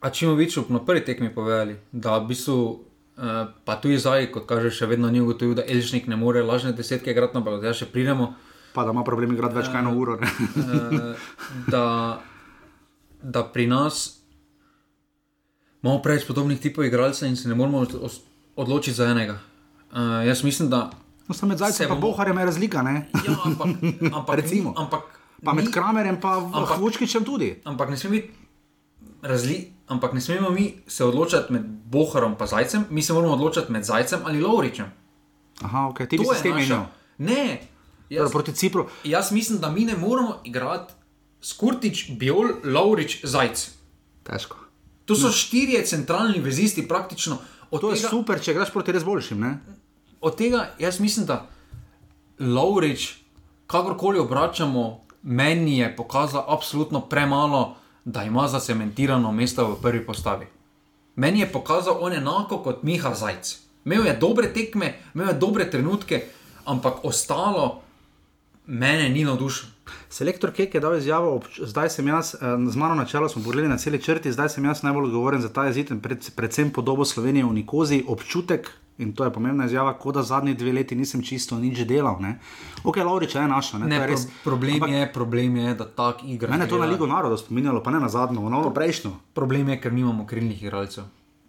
Ačimoviču na prvi tekmi povedali, da v bistvu. Uh, pa tudi zdaj, kot kaže, še vedno ni ugotovil, da Elžnik ne more lažne desetke igrati, ampak zdaj še pridemo. Pa da ima problem igrati več kot eno uro. Ne? Uh, da, da pri nas imamo preveč podobnih tipov igralcev in se ne os- odločiti za enega. Uh, jaz mislim, da. No, samo med zajcem in bomo- boharjem je razlika, ne? Ja, ampak, ampak, Recimo. Ampak, Pa med ni- Kramerjem in Vučkičem tudi. ampak ne smemo biti razli, ampak ne smemo mi se odločati med Boharom in Zajcem, mi se moramo odločati med Zajcem ali Lovričem. Aha, ok, ti bi se s tem menil. Ne, Torej, jaz, Proti Cipru. jaz mislim, da mi ne moramo igrati Skurtič, Biol, Lovrič, Zajc. Težko. To so štirje centralni vezisti, praktično. Od To je tega, super, če greš proti res boljšim, ne? od tega jaz mislim, da Lovrič, kakorkoli obračamo, meni je pokazal absolutno premalo, da ima zacementirano mesto v prvi postavi. Meni je pokazal on enako kot Miha Zajc. Imel je dobre tekme, imel je dobre trenutke, ampak ostalo mene ni navdušilo. Selektor Kek je dal izjavo, obč- zdaj sem jaz, eh, z mano na čelu smo pogledali na celi črti, zdaj sem jaz najbolj odgovoren za ta jezid in pred, predvsem podobo Slovenije v Nikozi, občutek, in to je pomembna izjava, kot da zadnji dve leti nisem čisto nič delal. Ne? Ok, Laurič je naša, ne, Ne, res. problem, Ampak je, problem je, da tak igra. Mene to na Ligo narodov spominjalo, pa ne na zadnjo, na ono prejšnjo. Problem je, ker nimamo krilnih igralcev.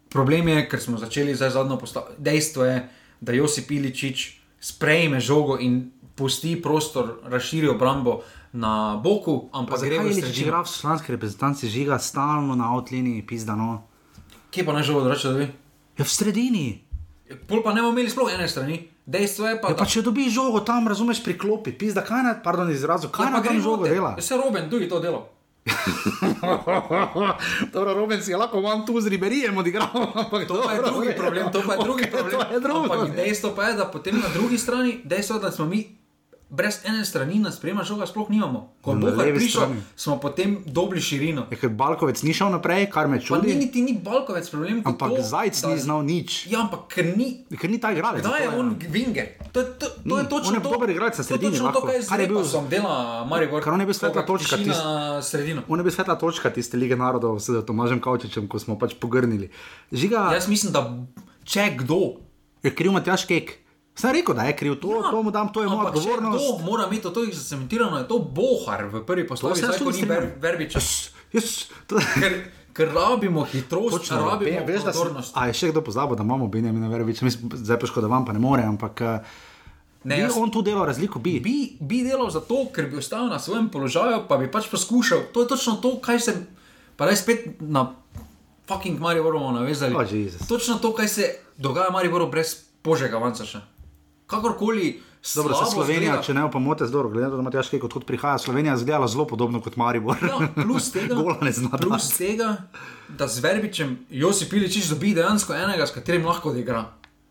Problem je, ker smo začeli zdaj zadnjo postavo. Dejstvo je, da Josip Iličič sprejme žogo in pusti prostor, razširi obrambo na boku, ampak gre v je če sredino. igra v članski reprezentanci žiga stalno na outliniji, pizdano? Kje pa naj žogo reče, da bi? Ja, v sredini. Pol pa ne bomo imeli sploh ene strani. Dejstvo je pa, Ja, pa če dobiš žogo tam, razumeš, priklopi, pizda, kaj na, pardon, izrazu, kaj na tam žogo dela? Se Roben, drugi to delo. Dobro, Roben si je lahko vam tu z riberijem odigral, ampak To pa je drugi problem, to pa je drugi problem. To je drugo. Ampak dejstvo pa je, da potem na drugi strani, dejstvo je, da smo mi brez ene strani na sprejema žoga sploh nimamo. Ko bo prišel, smo potem dobili širino. Je, ker Balkovec ni šel naprej, kar me Pa ni čudi, niti ni Balkovec problem. ampak to, Zajc da- ni znal nič, Ja, ampak ker ni. ker ni ta igralec. Kdaj je on Winger? To je, to, to je Ni, točno on je to. dober igralec na to je sredini, lahko. to, kar je je bil- som dela Maribor. Kar on je bil svetla To, točka, tisti- sredino. On je bil svetla točka tiste lige narodov s Tomažem Kavčičem, ko smo pač pogrnili. Žiga, Jaz mislim, da če kdo. je kriv Matjaš Kek. Sem rekel, da je kriv, to, ja, to mu dam, to je moja odgovornost. Kdo mora imeti to zacementirano, je to Bohar v prvi postavi, zdaj ko ni. Ver, Verbiča. Jaz, to, Ker, ker rabimo hitrost, Točno, rabimo Be- veš, pozornost. A je še kdo pozabil, da imamo Benjamina mislim, zdaj poškodovan pa ne more, ampak eh, Ne, bi jaz- on tu delal razliko, bi. Bi, bi delal zato, ker bi ostal na svojem položaju, pa bi pač poskušal. To je točno to, kaj se. Pa daj spet na fucking bomo navezali. Oh, Jezus. točno to, kaj se dogaja v Mariboru brez Božjega Vancaša. Kakorkoli. Dobro, se Slovenija, zgleda- če ne pomote, zdoro, glede na to, da Matjaš Kek odkud prihaja, Slovenija izgleda zelo podobno kot Maribor. Ja, plus tega, ne zna plus dati. tega, da z Verbičem Josip Piličič dobi dejansko enega, s katerim lahko odigra.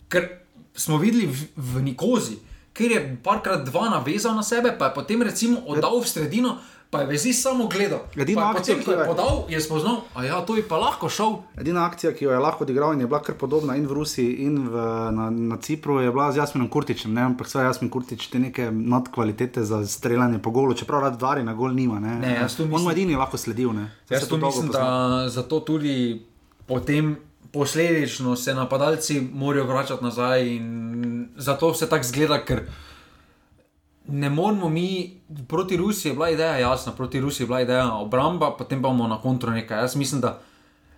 Ker smo videli v, v Nikozi, ker je parkrat dva navezal na sebe, pa je potem recimo oddal v sredino, pa je vezi samo gledal. Je akcijo, potem, ki ko je jo je- podal, je spoznal, a ja, to je pa lahko šel. Edina akcija, ki jo je lahko odigral in je bila kar podobna in v Rusiji, in v, na, na Cipru, je bila z Jasminom Kurtičem. Ne? Ampak sva Jasmin Kurtič te neke nadkvalitete za streljanje po golu, čeprav rad dvari na gol nima. Ne? Ne, tu On mu mislim- edini lahko sledil. Ne? Saj Jaz to mislim, da zato tudi potem posledično se napadalci morajo vračati nazaj in zato se tako zgleda, ker ne moramo mi, proti Rusiji je bila ideja jasna, proti Rusiji je bila ideja obramba, potem pa bomo na kontro nekaj. Jaz mislim, da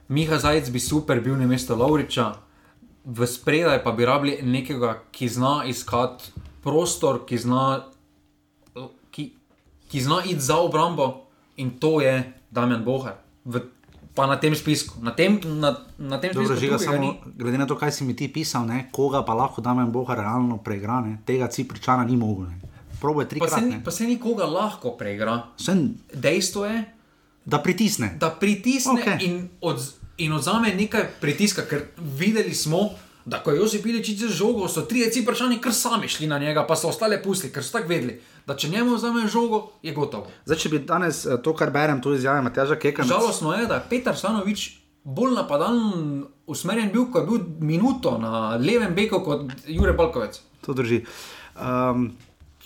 Miha Zajec bi super bil na mesto Lauriča, v spredaj pa bi rabili nekega, ki zna iskati prostor, ki zna, ki, ki zna iti za obrambo in to je Damien Bohar. V, pa na tem spisku, na tem, na, na tem Dobro, spisku žiga, drugega samo, glede na to, kaj si mi ti pisal, ne, koga pa lahko Damien Boha realno preigra, ne, tega Cipričana ni mogel. Ne. Proboj Pa se, trikrat. ni, ne. pa se nikoga lahko preigra. Sem, Dejstvo je, da pritisne. da pritisne okay. in, od, in odzame nekaj pritiska, ker videli smo, da ko je Josip Iličič z žogo, so tri ciprčani kar sami šli na njega, pa so ostale pustili, ker so tako vedeli, da če njemu vzame žogo, je gotovo. Zdaj, če bi danes eh, to, kar berem, tu izjave Matjaža Keka, Žalostno je, da je Petar Stanovič bolj napadalen usmerjen bil, ko je bil minuto na levem beku kot Jure Balkovec. To drži. Um,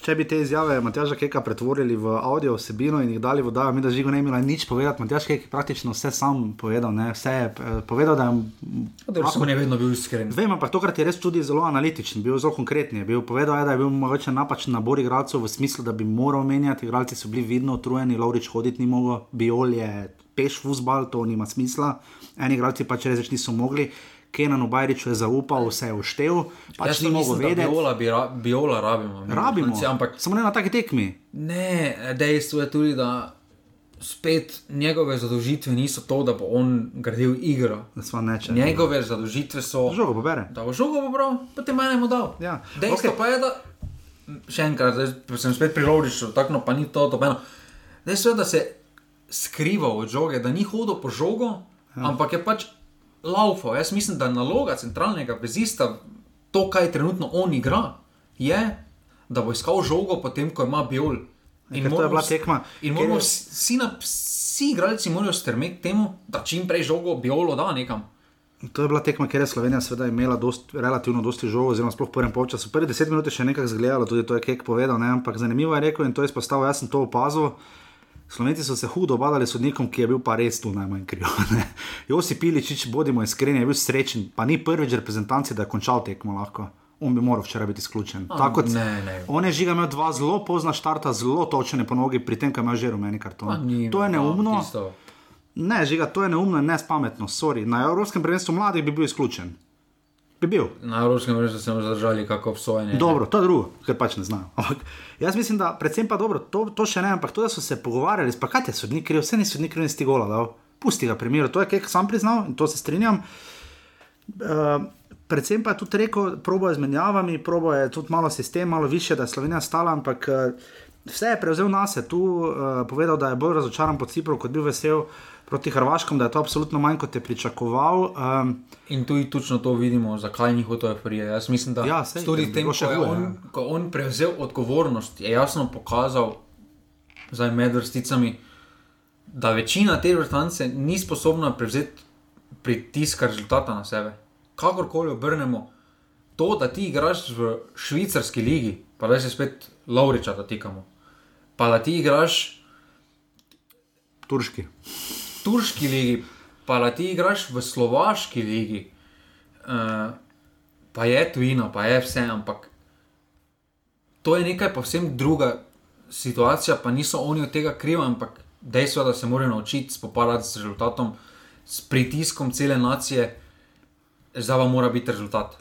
če bi te izjave Matjaža Keka pretvorili v audio vsebino in jih dali v oddajo, mi da žigo ne bi imela nič povedati. Matjaž Kek je praktično vse sam povedal, ne? vse je eh, povedal, da je Lahko ne vedno bil iskren. Vem, ampak tokrat je res tudi zelo analitičen, bil zelo konkreten. Bil povedal, je, da je bil mogoče napačen nabor igralcev v smislu, da bi moral menjati. Igralci so bili vidno utrujeni, Lovrič hoditi ni mogel, Biol je peš fusbal, to nima smisla. Eni igralci pač res niso mogli. Kenan Bajriču je zaupal, vse je uštev, pač Jaz ni pa mogel da vedeti. Biola, bi ra, biola rabimo. Rabimo, Franci, Ampak samo ne na taki tekmi. ne, dejstvo je tudi, da spet njegove zadožitve niso to, da bo on gradil igro. Da neče. Njegove zadožitve so, Žogo pobere. da bo žogo pobral, potem mene mu dal. Ja, Dejstvo okay. pa je, da še enkrat, zdaj sem spet priložišel, tako pa ni to dobeno. Dejstvo je, da se skriva od žoge, da ni hodil po žogo, ja. ampak je pač laufal. Jaz mislim, da naloga centralnega vezista, to, kaj trenutno on igra, je, da bo iskal žogo potem, ko ima biol. Ja, ker to je bila tekma, In moramo je- vsi, na, vsi igralci morajo strmeti temu, da čim prej žogo biolo da nekam. To je bila tekma, kjer je Slovenija seveda imela dost, relativno dosti žogo, oziroma sploh v prvem polčasu. Prvi deset minut je še nekaj zgledalo, tudi to je Kek povedal, ne? ampak zanimivo je rekel in to je izpostavil, jaz sem to opazil. Slovenci so se hudo obadali sodnikom, ki je bil pa res tu najmanj kriv. Josip Piličič, bodimo iskreni, je bil srečen, pa ni prvič reprezentanci, da je končal tekmo lahko. On bi moral včeraj biti izključen. Tako kot ne, ne. On je žiga imel dva zelo pozna štarta, zelo točene po nogi, pri tem, ko ima že rumeni karton. Ni- To je no, neumno. tisto- Ne, žiga, to je neumno in nespametno. Sorry. Na Evropskem prvenstvu mladih bi bil izključen. Bi bil. Na Evropskem prvenstvu smo zadržali kako obsojanje. Dobro, to je drugo, ker pač ne znajo. Ampak jaz mislim, da predvsem pa dobro, to, to še ne, ampak to, da so se pogovarjali, pa kaj je sodnik kriv, vse ni sodnik kriv, nisi gola dal. Pusti ga primer, to je kaj sam priznal in to se strinjam. Uh, predvsem pa je tudi rekel, probo je z menjavami, probo je tudi malo sistem, malo više, da je Slovenija stala, ampak uh, vse je prevzel na se, tu uh, povedal, da je bolj razočaran po Cipru, kot bil vesel proti Hrvaškom, da je to absolutno manj, kot je pričakoval. Um, In tu točno to vidimo, zakaj ni hotel frije. Jaz mislim, da Ja, sej, tudi tem, ko je on, ja. ko je on prevzel odgovornost, je jasno pokazal, zdaj med vrsticami, da večina te vrstance ni sposobna prevzeti pritiska rezultata na sebe. Kakorkoli obrnemo, to, da ti igraš v švicarski ligi, pa da se spet Lauriča dotikamo, pa da ti igraš turški. Turški ligi, pa da ti igraš v slovaški ligi, uh, pa je tujina, pa je vse, ampak to je nekaj povsem druga situacija, pa niso oni od tega krivi, ampak dejstvo je, da se morajo naučiti spopadati z rezultatom, s pritiskom cele nacije, zdaj pa mora biti rezultat.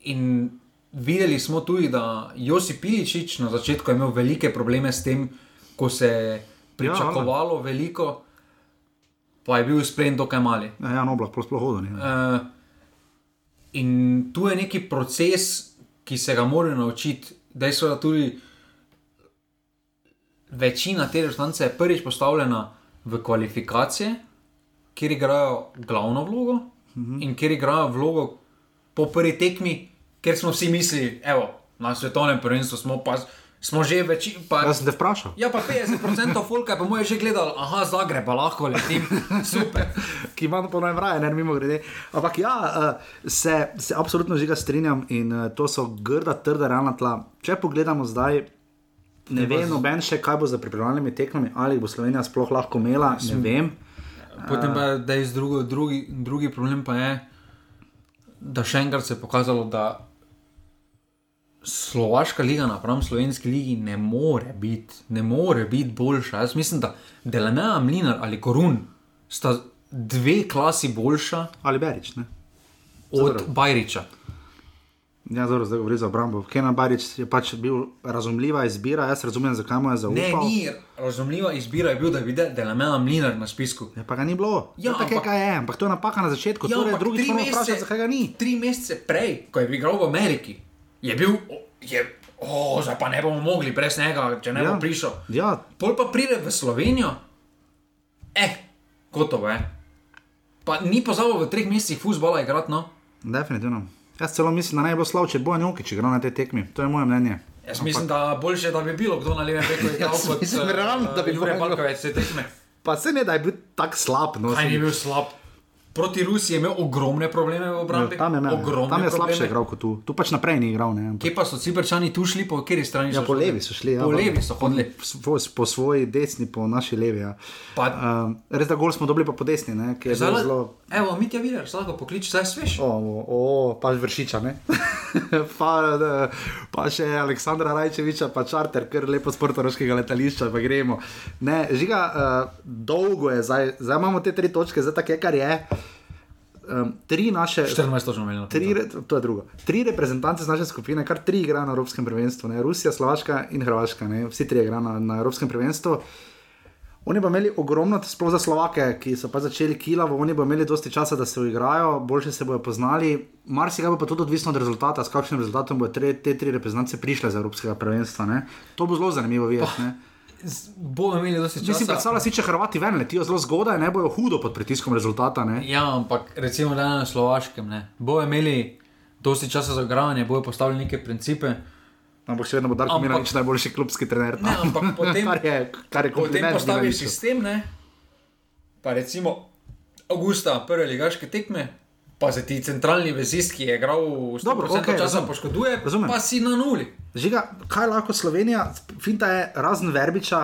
In videli smo tudi, da Josip Piličič na začetku je imel velike probleme s tem, ko se je pričakovalo veliko, pa je bil sprejem dokaj mali. Ja, Jan Oblak, sploh sploh hodil. Uh, in tu je neki proces, ki se ga morajo naučiti. Dejstvo je, da tudi večina te resnice je prvič postavljena v kvalifikacije, kjer igrajo glavno vlogo -huh. in kjer igrajo vlogo po prvi tekmi, ker smo vsi mislili, evo, na svetovnem prvenstvu smo pa. Smo že več, pa Jaz sem te vprašal. Ja, pa 50% folka je po mojem že gledal, aha, Zagreb, lahko letim, super. ki ima po novem raje, ne mimo grede. Ampak ja, uh, se, se absolutno žiga strinjam in uh, to so grda, trda, realna tla. Če pogledamo zdaj, ne vem, noben še kaj bo za pripravljalnimi tekmami, ali bo Slovenija sploh lahko imela, ne vem. Potem pa je dejstvo, drugo, drugi, drugi problem pa je, da še enkrat se je pokazalo, da Slovaška liga napram slovenski ligi ne more biti, ne more biti boljša. Jaz mislim, da Delanea, Mlinar ali Korun sta dve klasi boljša Ali Berič, ne? od Bajriča. Ja, zelo zdaj govori za obrambo. Kenan Barič je pač bil razumljiva izbira, jaz razumem, zakaj mu je Ne, zaupal. ni razumljiva izbira, je bil, da vidi Delanea, Mlinar na spisku. Ja, pa ga ni bilo. Ja, tako je, kaj je, ampak to je napaka na začetku. Ja, torej, moramo mesece- vprašati, zakaj ga ni. Tri mesece prej, ko je igral v Ameriki, je bil, je, oh, zdaj pa ne bomo mogli brez njega, če ne ja. Bo prišel. Ja, Pol pa pride v Slovenijo, eh, gotovo je. Pa ni pozabil v treh mesecih fusbola igrati, no. definitivno. Jaz celo mislim, da naj bo slav, če bo Jokič igral na tej tekmi. To je moje mnenje. Jaz mislim, da boljše, da bi bilo kdo na levem beku igral kot mislim, eh, realno, da bi bilo. Balkovec te tekme. Pa se ne, da je bil tako slab. No, se- ni bil slab. Proti Rusiji je imel ogromne probleme v obrambi. Ja, tam je, ogromne tam je slabše igral kot tu. Tu pač naprej ni igral. Ne. Kje pa so Ciprčani tu šli, po kateri strani Ja, so po šli? levi so šli. Ja, Po levi so hodili. Po, po svoji desni, po naši levi. Ja. Pa, Um, res da gol smo dobili pa po desni, ne, ki je Zdaj, zelo. zelo Evo, mi ti vidiš, lahko pokliči, zdaj sveš. O, o, o, pa vršiča, ne. pa, eh, pa še Aleksandra Rajčeviča, pa čarter, kar lepo z portoroškega letališča, pa gremo. Ne, žiga, uh, dolgo je, zdaj, zdaj imamo te tri točke, zdaj tako je, kar je. Um, tri naše. 14 točno imeli. Tri, to je drugo. Tri reprezentance z naše skupine, kar tri igrajo na Evropskem prvenstvu, ne? Rusija, Slovaška in Hrvaška, ne? vsi tri igrajo na, na Evropskem prvenstvu. Oni bo imeli ogromno, sploh za Slovake, ki so pa začeli kilavo, oni bo imeli dosti časa, da se uigrajo, boljše se bodo poznali. Marsikaj bo pa tudi odvisno od rezultata, s kakšnim rezultatom bodo tre, te tri reprezentance prišle z Evropskega prvenstva. Ne? To bo zelo zanimivo videti. Bomo imeli dosti časa. Mislim, predstavljaj si, če Hrvati ven letijo zelo zgodaj, ne bojo hudo pod pritiskom rezultata. Ne? Ja, ampak recimo na Slovaškem ne. Bojo imeli dosti časa za igranje, bojo postavili neke principe. Ampak še vedno bo Darko Milanič najboljši klubski trener. Ne, ampak potem- kar je, kar je Potem postaviš Milaniču. sistem, ne? pa recimo avgusta prve ligaške tekme. Pa se ti centralni vezist, ki je igral v 100% Dobro, okay, časa, razumem. poškoduje, Razumem. pa si na nuli. Žiga, kaj lahko Slovenija, finta je razen Verbiča,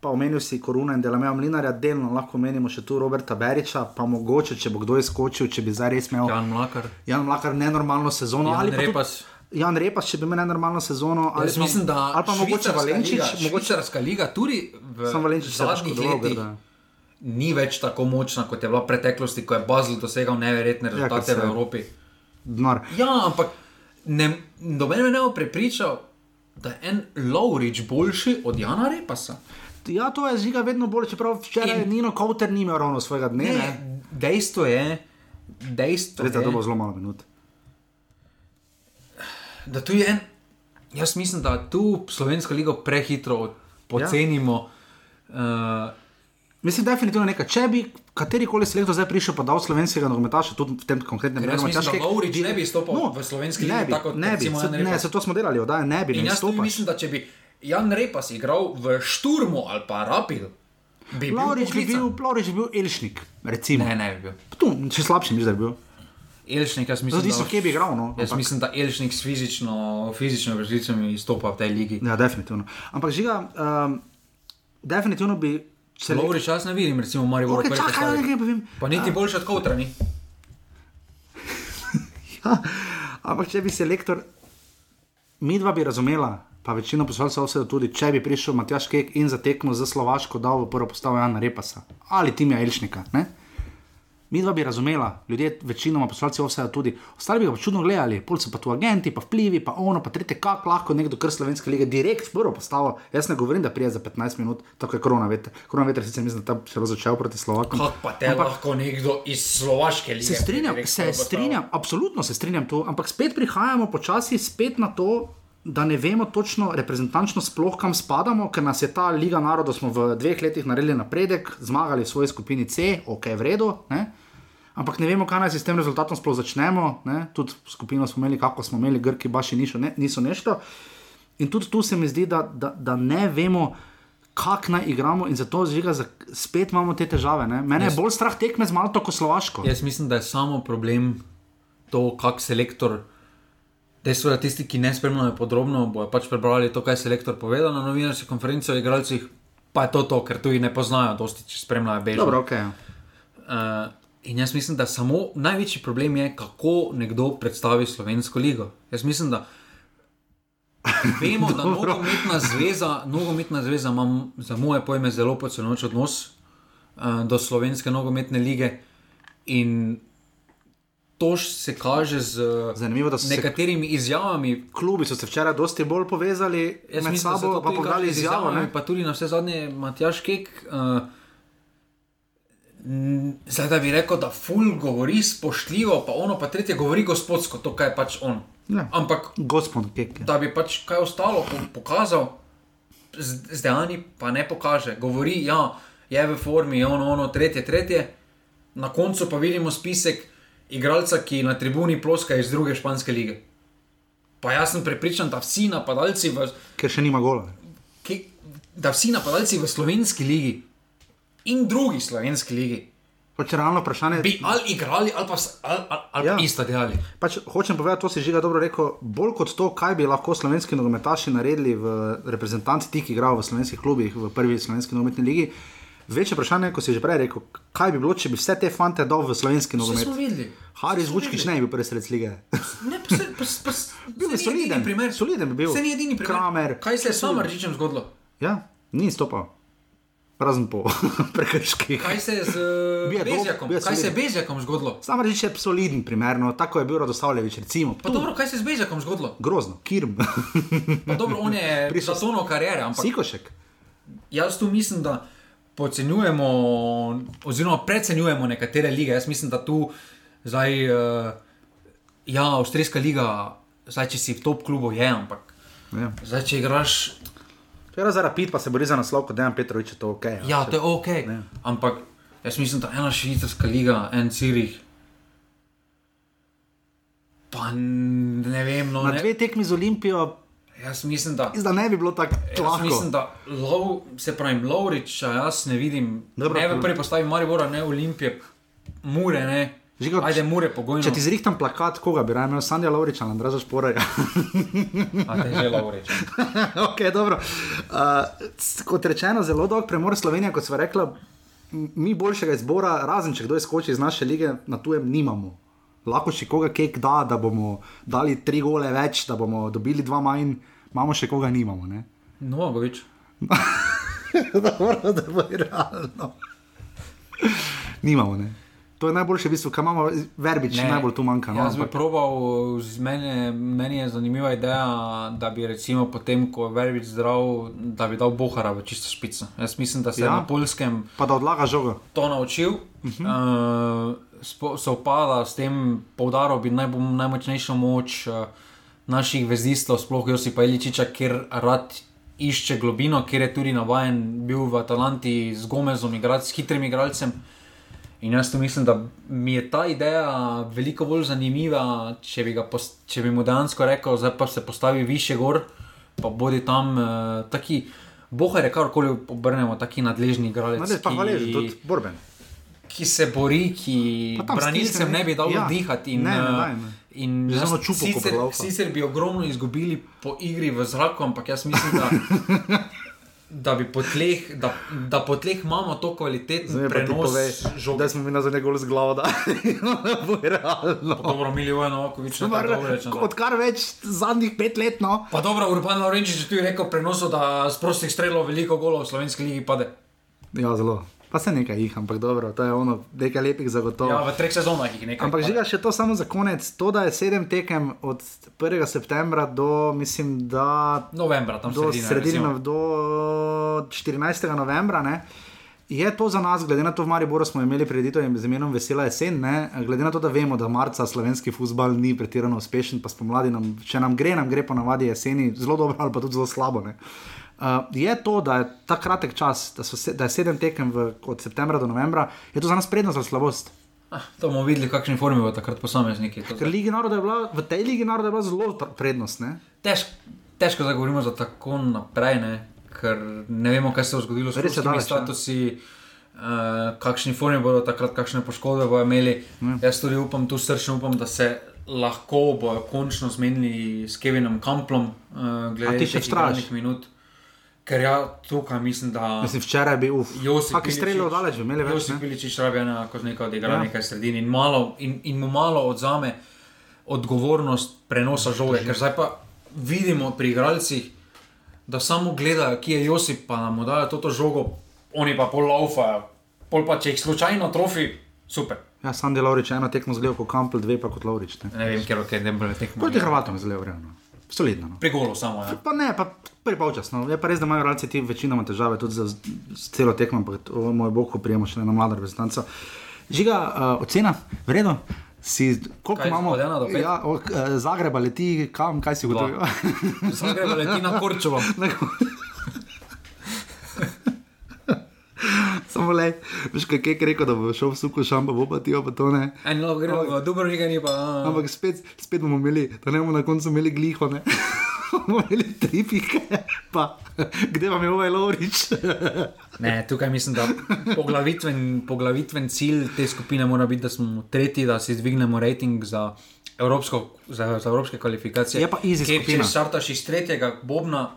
pa omenil si Koruna in Delameja Mlinarja, delno lahko omenimo še tu Roberta Beriča, pa mogoče, če bo kdo izkočil, če bi zdaj res imel Jan Mlakar, Jan Mlakar nenormalno sezono. Jan ali pa tudi- Repas. Jan Repas, če bi imel nenormalno sezono. Ali Jaz pa, mislim, da ali pa mogoče Valenčič, liga, mogoče švicarska liga tudi v Sam Valenčič se zadnjih letih grda. ni več tako močna, kot je bila v preteklosti, ko je Basel dosegal neverjetne kot rezultate se- v Evropi. Denar. Ja, ampak ne, noben me ne bo prepričal, da je en Laurič boljši od Jana Repasa. Ja, to je žiga vedno bolj, čeprav včeraj In- Nino Kauter ni imel ravno svojega dne. Ne, ne. Dejstvo je, dejstvo Res, da je to bo zelo malo minut. da tu je en. Jaz mislim, da tu slovensko ligo prehitro pocenimo. Ja. Uh, Mislim, definitivno nekaj. Če bi katerikoli selektor zdaj prišel, pa dal slovenskega nogometaša, tudi v tem konkretnem primeru, Lovrič bi- ne bi izstopal v slovenski ligi bi, tako ne bi, se, ne, se to smo delali, da ne bi, in jaz mislim, da če bi Jan Repas igral v Šturmu ali pa Rapid, bi bil Laurič bi poklican. bil, Laurič bi bil Elšnik, recimo. Ne, ne bi bil. Tu, še slabši mislim, da je bil. Elšnik, jaz mislim, Odvisno, da, bi igral. No, jaz ampak- mislim, da Elšnik s fizično, fizično vrsticami izstopa v tej ligi. Ja, definitivno. Ampak žiga, um, definitivno bi. Selek- Lovrič, jaz ne vidim, recimo, Marijo Okej, čakaj, da nekaj povem. Pa niti boljši od Koutra ni. Ja, ampak če bi selektor, mi dva bi razumela, pa večino poslušalcev vse tudi, če bi prišel Matjaš Kek in za tekmo za Slovaško dal v prvo postavo Jana Repasa ali Timija Elšnika. Ne? Mi dva bi razumela, ljudje, večinoma poslušalci vse tudi, ostali bi ga pa čudno gledali, pol so pa tu agenti, pa vplivi, pa ono, pa tretje, kako lahko nekdo kar slovenske lige direkt prvo postavo. Jaz ne govorim, da prije za 15 minut, tako je korona veter. Korona veter sicer mislim, da tam še začel proti Slovakom. Kako pa te Ampak, lahko nekdo iz Slovaške lige? Se strinjam, se strinjam, absolutno se strinjam tu, ampak spet prihajamo počasi spet na to, da ne vemo točno reprezentančno sploh kam spadamo, ker nas je ta Liga narodov, smo v dveh letih naredili napredek, zmagali v svoji skupini C, ok, v redu. Ne? Ampak ne vemo, kaj naj s tem rezultatom sploh začnemo. Ne? Tudi skupino smo imeli, kako smo imeli, Grki, baši niso, ne, niso nešto. In tudi tu se mi zdi, da, da, da ne vemo, kako naj igramo, in zato žiga, za- spet imamo te težave. Ne? Mene je bolj strah tekme z Malto kot Slovaško. Jaz mislim, da je samo problem to, kak selektor. Dejstvo je, da tisti, ki ne spremljajo podrobno, bojo pač prebrali to, kaj je selektor povedal na novinarski konferenci o igralcih, pa je to to, ker tu jih ne poznajo, dosti če spremljajo bežno. Dobro, ok. Uh, in jaz mislim, da samo največji problem je, kako nekdo predstavi slovensko ligo. Jaz mislim, da vemo, da nogometna zveza, nogometna zveza ima za moje pojme zelo podcenujoč odnos uh, do slovenske nogometne lige. In to se kaže z Zanimivo, so se nekaterimi izjavami. klubi so se včeraj dosti bolj povezali Jaz med mislim, sabo, pa podali izjavo. izjavami, ne? Pa tudi na vse zadnje, Matjaš Kek. Uh, Zdaj, da bi rekel, da ful govori spoštljivo, pa ono pa tretje govori gospodsko, to kaj je pač on. Ja. Ampak Gospod Kek. ja. da bi pač kaj ostalo po- pokazal, z dejanji pa ne pokaže. Govori, ja, je v formi, je ono, ono, tretje, tretje. Na koncu pa vidimo spisek igralca, ki na tribuni ploska iz druge španske lige. Pa jaz sem prepričan, da vsi napadalci v, Ker še nima gola. ki, da vsi napadalci v slovenski ligi in drugi slovenski ligi Pač realno vprašanje bi ali igrali, ali pa, ali, ali, Ja. ja. isto delali. Pač, hočem povedati, to si že dobro rekel. Bolj kot to, kaj bi lahko slovenski nogometaši naredili v reprezentanci, ti, ki igrajo v slovenskih klubih, v prvi slovenski nogometni ligi. Večje vprašanje, kot si že prej rekel, kaj bi bilo, če bi vse te fante dal v slovenski nogomet. Haris Vučkič ne bi bil prvi sred lige. Ne, pa se, pa, pa, Bil ni soliden, primer. soliden bi bil. Se ni edini primer. Kramer. Kaj se je s Samarčičem zgodilo? Ja, ni stopal. Razen po prekrških. Kaj se je z je dob- Bezjakom? je Kaj se je. Bezjakom zgodilo? Sam reči, je soliden, primerno, tako je bil Radoslavljevič, recimo. Pa Tu, dobro, kaj se je z Bezjakom zgodilo? Grozno, kirm. Pa dobro, on je Prišel- zatonil karijere, ampak Sikošek. jaz tu mislim, da podcenjujemo, oziroma precenjujemo nekatere lige. Jaz mislim, da tu zdaj, uh, ja, Avstrijska liga, zdaj če si v top klubu je, ampak Ja. zdaj če igraš, Ker za rapid pa se bori za naslov, kot Dejan Petrovič, je to ok. ja, to je ok. Ne. Ampak jaz mislim, da ena švicarska liga, en Cirih. Pa ne vem, no, Na ne, dve tekmi z Olimpijo, jaz mislim, da da ne bi bilo tako Jaz lahko. mislim, da lov, se pravi, Lovriča, jaz ne vidim. Dobro, ne v prvi postavi Maribora, ne Olimpije, Mure, ne. Žiga, Ajde, Mure, pogojno. Če ti zrihtam plakat, koga bi raje imel, Sandja Lovriča, Andraža Šporarja. A te že Lovrič. ok, dobro. Uh, kot rečeno, zelo dolg premor Slovenije, kot sva rekla, mi boljšega izbora, razen če kdo izkoči iz naše lige, na tujem nimamo. Lahko še koga kek da, da bomo dali tri gole več, da bomo dobili dva manj, imamo še koga nimamo. ne? Novagovič. Dobro, da bo realno. Nimamo, ne. To je najboljše, v bistvu, kaj imamo, verbič, Ne, najbolj tu manjka. No, Jaz bi ampak- probal, mene, meni je zanimiva ideja, da bi recimo potem, ko je Verbič zdrav, da bi dal Bohara v čisto špico. Jaz mislim, da se ja. Ja. na polskem Pa da odlaga žogo. to naučil. Uh -huh. uh, se upada s tem, poudaril bi najbolj, najmočnejšo moč uh, naših vezistov, sploh Josipa Iličiča, ker rad išče globino, ker je tudi navaden bil v Atalanti z Gomezom, igrati s hitrim igralcem. In jaz tu mislim, da mi je ta ideja veliko bolj zanimiva, če bi, ga pos- če bi mu dejansko rekel, zdaj pa se postavi više gor, pa bodi tam uh, taki. Bohar je karkoli obrnemo, taki nadležni igralec. No, ne, pa hvaležen, tudi borben. Ki se bori, ki Pa branilcem ne bi dal ja. dihati. In, Ne, ne eh, daj, ne. in samo čupo, ko sicer, bi ogromno izgubili po igri v zraku, ampak jaz mislim, da, da bi po tleh, da, da po tleh imamo to kvaliteten Zdaj pa ti prenos povej, žoge. da smo mi nazaj gol z glavo, da ne bo realno. Dobro, milijon Novakovič, ne tako dobro rečem. Odkar več zadnjih pet let, no. Pa dobro, Urban Laurenčič je tudi rekel prenosu, da z prostih strelov veliko golov v slovenski ligi pade. Ja, zelo. Pa se nekaj jih, ampak dobro, to je ono, nekaj lepih zagotovo. Ja, v treh sezonah jih nekaj. Ampak žiga še to samo za konec. To, da je sedem tekem od 1. septembra do, mislim, da Novembra, tam do sredine, recimo. do 14. novembra. Ne? Je to za nas, glede na to, v Mariboru smo imeli preditev z imenom Vesela jesen, ne? glede na to, da vemo, da marca slovenski futbal ni pretirano uspešen, pa spomladi nam, če nam gre, nam gre ponavadi jeseni zelo dobro ali pa tudi zelo slabo. Ne? Uh, je to, da je ta kratek čas, da, se, da je sedem tekem v, od septembra do novembra, je to za nas prednost ali slabost? Ah, to bomo videli, kakšni formi bo takrat posamezniki. Ker Ligi naroda je bila, v tej Ligi naroda je bila zelo pr- prednost. Ne? Težko, težko zdaj govorimo za tako naprej, ne? ker ne vemo, kaj se bo zgodilo s klubskimi daleč, ne. statusi, uh, kakšni formi bodo takrat, kakšne poškodbe bodo imeli. Ja. Jaz tudi upam, tu srčno upam, da se lahko bojo končno zmenili s Kevinom Kamplom, uh, glede teh vztrajaš? igralnih minut. Ker ja, tukaj mislim, da. Mislim, včeraj bi, uf, Josip kaki streljajo daleč, bi imeli več. Josip? Piličič rabi ena koznika odigra Ja. ja. nekaj sredini in, malo, in, in mu malo odzame odgovornost prenosa žoge. Ker zdaj pa vidimo pri igralcih, da samo gledajo, ki je Josip, pa nam dajo to žogo, oni pa pol laufajo. Pol pa če jih slučajno trofi, super. Ja, Sandy Laurič je eno tekmo zgledal kot Kampel, dve pa kot Laurič. Ne? Ne vem, ker je ne bo tekmo. Proti Hrvatom je zelo vredno. Solidno. No. Pri golu samo. Ja. Pa ne, pa prvi polčasno. Je pa res, da imajo igralci ti večinoma težave tudi za celo tekmo, ampak to, moj bog, ko prijemo še na mlada reprezentanca. Žiga, uh, ocena, vredno. Si, koliko Kaj, imamo? Ja, o, uh, Zagreba leti, kam, kaj si ugotovil? Zdaj gremo leti na Korčovo. Samo le, veš, kaj je rekel, da bo šel v suku šamba, bo pa ti pa to ne. En lahko gremo v Dubrovnik, ni pa. Ampak spet, spet bomo imeli, da ne bomo na koncu imeli gliho, ne. bomo imeli tri pike, pa kde vam je ovaj Lovrič? Ne, tukaj mislim, da poglavitven, poglavitven cilj te skupine mora biti, da smo tretji, da si dvignemo rating za, evropsko, za, za evropske kvalifikacije. Je pa skupina. Če startaš iz tretjega bobna,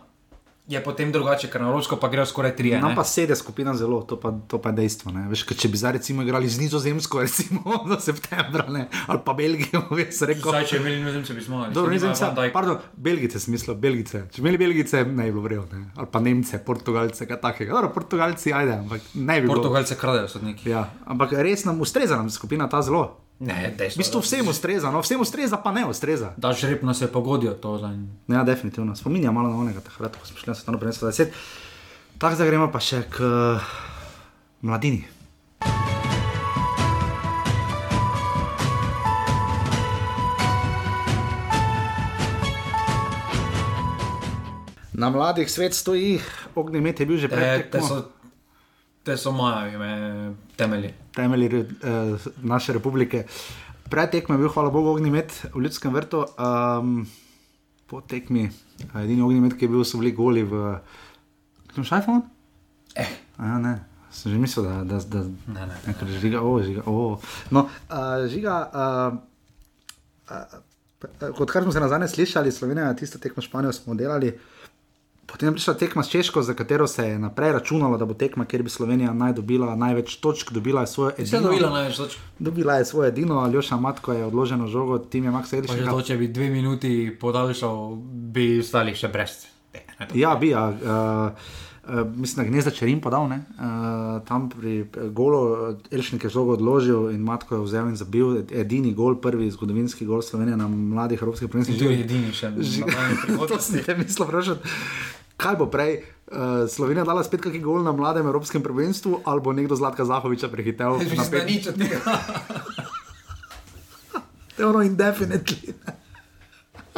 je potem drugače, ker na evropsko pa grejo skoraj tri. Nam pa sede skupina zelo, to pa, to pa je dejstvo. ne. Veš, ker če bi zdaj recimo igrali z Nizozemsko, recimo do septembra, ne, ali pa Belgijo, veš, rekel. Zdaj, če bi imeli nizozemce, bi smo Dobro, Nizozemce, pardon, Belgice, smisel, Belgice. Če bi imeli Belgice, ne bi bilo vredno, ali pa Nemce, Portugalce, kaj takega. Dobro, Portugalci, ajde, ampak ne bi bilo. Portugalce kradejo sodniki. Ja, ampak res nam ustreza nam skupina ta zelo. Ne, V bistvu vsem ustreza, no vsem ustreza, pa ne ustreza. Da žreb nas je pogodijo to. Za... Ja, definitivno. Spominja malo na onega takrat, ko smo šli na svetovno prvenstvo 20. Tako zdaj gremo pa še k mladini. Na mladih svet stoji, ognjemet je bil že pred E, te, so, moje temelji. temelji eh, naše republike. Pred tekmo je bil, hvala Bogu, ognjemet v ljudskem vrtu. Um, po tekmi, edini ognjemet, ki je bil, so bili goli v. Kaj imaš iPhone? Eh. A, ne. Sem že mislil, da, da, da, Ne, ne, ne, ker žiga, o, žiga, o. No, uh, žiga, uh, uh, kot kar smo se nazadnje slišali, Slovenija, tisto tekmo Španijo smo delali. Potem je prišla tekma s Češko, za katero se je naprej računalo, da bo tekma, kjer bi Slovenija naj dobila največ točk, dobila je svojo Vse edino. dobila največ točk. Dobila je svojo edino, Aljoša Matko je odloženo žogo, tim je Max že Edriš. to, če bi dve minuti podaljšal, bi stali še brez. Ne, ne, Ja, bi. Ja, uh, Uh, mislim, da gnezda čerim podal, ne? uh, tam pri eh, golu, Elšnik je žogo odložil in Matko je vzel in zabil edini gol, prvi zgodovinski gol Slovenije na mladih evropskih prvenstvih. To je edini še na to si ne mislil vprašati. Kaj bo prej, uh, Slovenija dala spet kakšen gol na mladem evropskem prvenstvu, ali bo nekdo Zlatka Zahoviča prehitel? Ne, ne, nič od tega. To je ono indefinitely.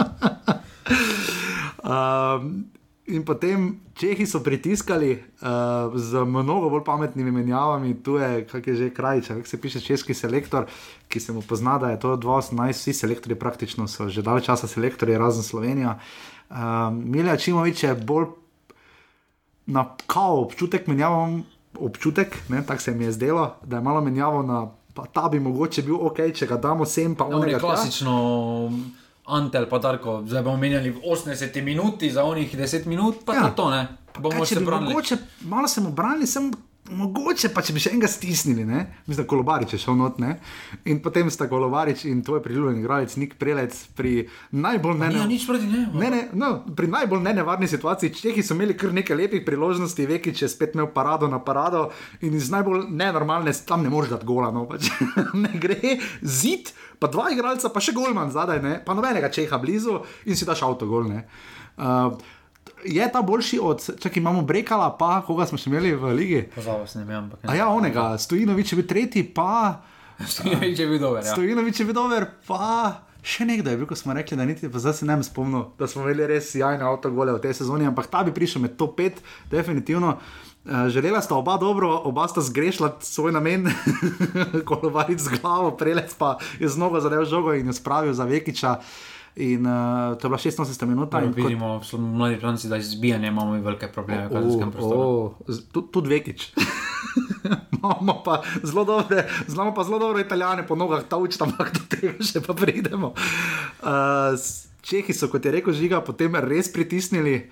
um, in potem Čehi so pritiskali uh, z mnogo bolj pametnimi menjavami, tu je, kak je že kraj, kako se piše češki selektor, ki se mu pozna, da je to 2018, vsi selektori praktično so že dalj časa selektori, razen Slovenija. Um, Milja Čimovič je bolj na kao občutek menjavam. Občutek, tako se mi je zdelo, da je malo menjavo na pa ta bi mogoče bil ok, če ga damo sem. Pa on je klasično. Antel, pa Darko, zdaj bomo menjali 80 minut, za onih 10 minut, pa ja. to ne. Bomo še mogoče, malo sem obranili, sem Mogoče pa če bi še enega stisnili, ne? mislim, da kolobarič je šel not. Ne? In potem sta kolobarič in tvoj priljubljen igralec Nik Prelec pri najbolj nenevarni situaciji. Ne, ne, no, pri najbolj nenevarni situaciji, čehi so imeli kar nekaj lepih priložnosti, veki če spet imel parado na parado in iz najbolj nenormalne, tam ne moreš dati gola, no pač ne gre, zid, pa dva igralca, pa še golman zadaj, ne? pa nobenega čeha blizu in si daš avto gol. Uh, je ta boljši od, če imamo brekala, pa koga smo še imeli v ligi? Pozval sem, ne vem. Ja, onega, Stojinovič je bil tretji, pa. Stojinovič je bil dober. Ja. Stojinovič je bil dober, pa. Še nekdo je bil, ko smo rekli, da niti, zdaj se ne bi spomnil, da smo imeli res jajne avtogole v tej sezoni, ampak ta bi prišel med top 5, definitivno. Uh, želela sta oba dobro, oba sta zgrešila svoj namen, kolovariti z glavo, prelec pa je znova zadev žogo in jo spravil za Vekiča. Uh, In uh, to je bila 86 minut. Ja, vidimo, da kot... mladi Franci, da izbijanje imamo velike probleme v kazenskem prostoru. Tudi vekič. imamo pa zelo dobre, znamo pa zelo dobre italijane po nogah, ta učita, ampak do tega še pa pridemo. Uh, Čehi so, kot je rekel Žiga, potem res pritisnili.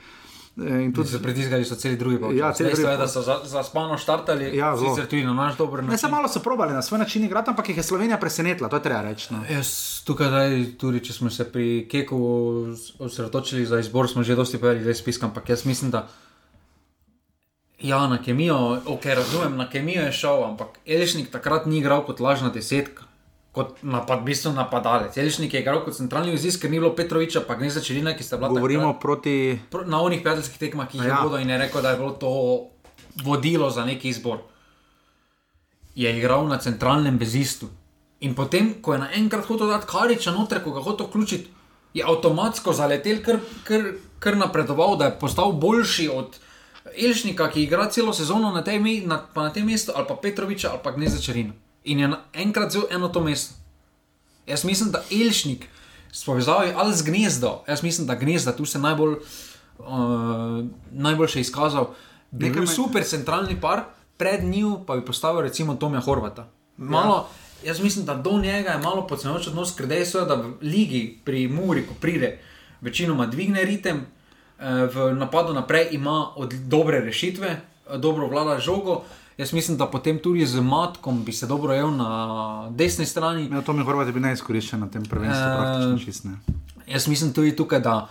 In tudi so pritiskali, so celi drugi. Ja, celi drugi. Da so za, za spano štartali, ja, sicer tudi na naš dober način. Ne, samo malo so probali na svoj način igrati, ampak jih je Slovenija presenetila, to je treba reči. No. Jaz tukaj, daj, tudi če smo se pri Keku osredotočili za izbor, smo že dosti povedali, da je spiskam, ampak jaz mislim, da. Ja, na kemijo, ok, razumem, na kemijo je šel, ampak Elišnik takrat ni igral kot lažna desetka kot napad, v bistvu napadalec. Celišnik je igral kot centralni vizis, ker ni bilo Petroviča, pa ne za Čirina, ki sta bila. Govorimo takrat, proti. Pro, na onih prijateljskih tekmah, ki jih ja. je bilo in je rekel, da je bilo to vodilo za neki izbor. Je igral na centralnem vezistu. In potem, ko je naenkrat hotel dati kariča noter, ko ga hoče vključiti, je avtomatsko zaletel, ker, ker, ker napredoval, da je postal boljši od Elšnika, ki igra celo sezono na tem, na, na tem mestu, ali pa Petroviča, ali pa Gneza Črina in je enkrat zelo eno to mesto. Jaz mislim, da Elšnik s povezavo ali z gnezdo, jaz mislim, da gnezda tu se najbolj, uh, najboljše izkazal. Bil je super centralni par, pred njim pa bi postavil recimo Tomija Horvata. Malo, ja. Jaz mislim, da do njega je malo podcenujoč odnos, ker dejstvo je, da v ligi pri Muri, ko pride, večinoma dvigne ritem, eh, v napadu naprej ima dobre rešitve, dobro vlada žogo. Jaz mislim, da potem tudi z matkom bi se dobro jel na desni strani. Ja, to mi Hrvati bi najizkoriščen na tem prvenstvu, e, praktično čistne. Jaz mislim tudi tukaj, da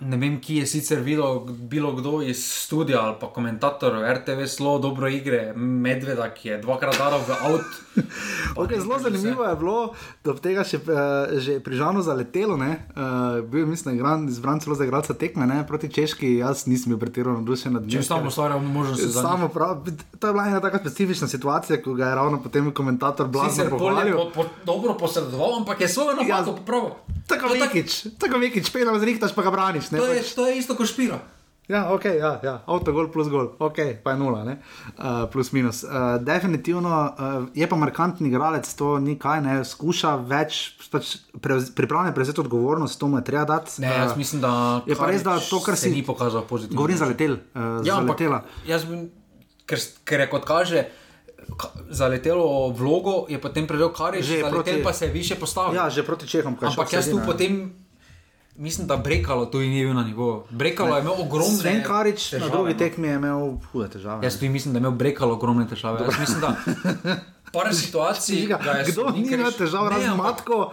ne vem, ki je sicer videl, bilo kdo iz studia ali pa komentator RTV, zelo dobro igre, medveda, ki je dvakrat dal v avtu. okay, zelo zanimivo je bilo, da je tega še uh, že prižano zaletelo. Uh, bil mislim, igran, izbran celo za igralca tekme ne? proti Češki, jaz nisem bil pretirano navdušen nad njim. Če samo stvarjal možnost za to. To je bila ena taka specifična situacija, ko ga je ravno potem komentator blazno pohvalil. Po, po, dobro posredoval, ampak je svojo napako ja, popravil. Tako vekič, tako vekič, pejno zrihtaš pa ga braniš. To je, to je isto kot špira. Ja, ok, ja, ja. avto gol plus gol, ok, pa je nula, uh, plus minus. Uh, definitivno uh, je pa markantni igralec, to ni kaj, ne skuša več, pač pripravljen je prevzeti odgovornost, to mu je treba dati. Ne, jaz mislim, da je pa res, da to, kar si ni pokazal pozitivno. Govorim za letel. Uh, ja, ampak jaz bi, ker, ker je kot kaže. Zaletelo vlogo, je potem prevzel kar je že, proti, pa se je više postavil. Ja, že proti Čehom. Ampak jaz tu potem Mislim, da Brekalo to ni bil na nivoju. Brekalo je imel ogromne težave. Sven Karič na drugi no. tekmi je imel hude težave. Jaz tudi mislim, da je imel Brekalo ogromne težave. Jaz mislim, da par situacij. Kdo ni imel težav, razen matko?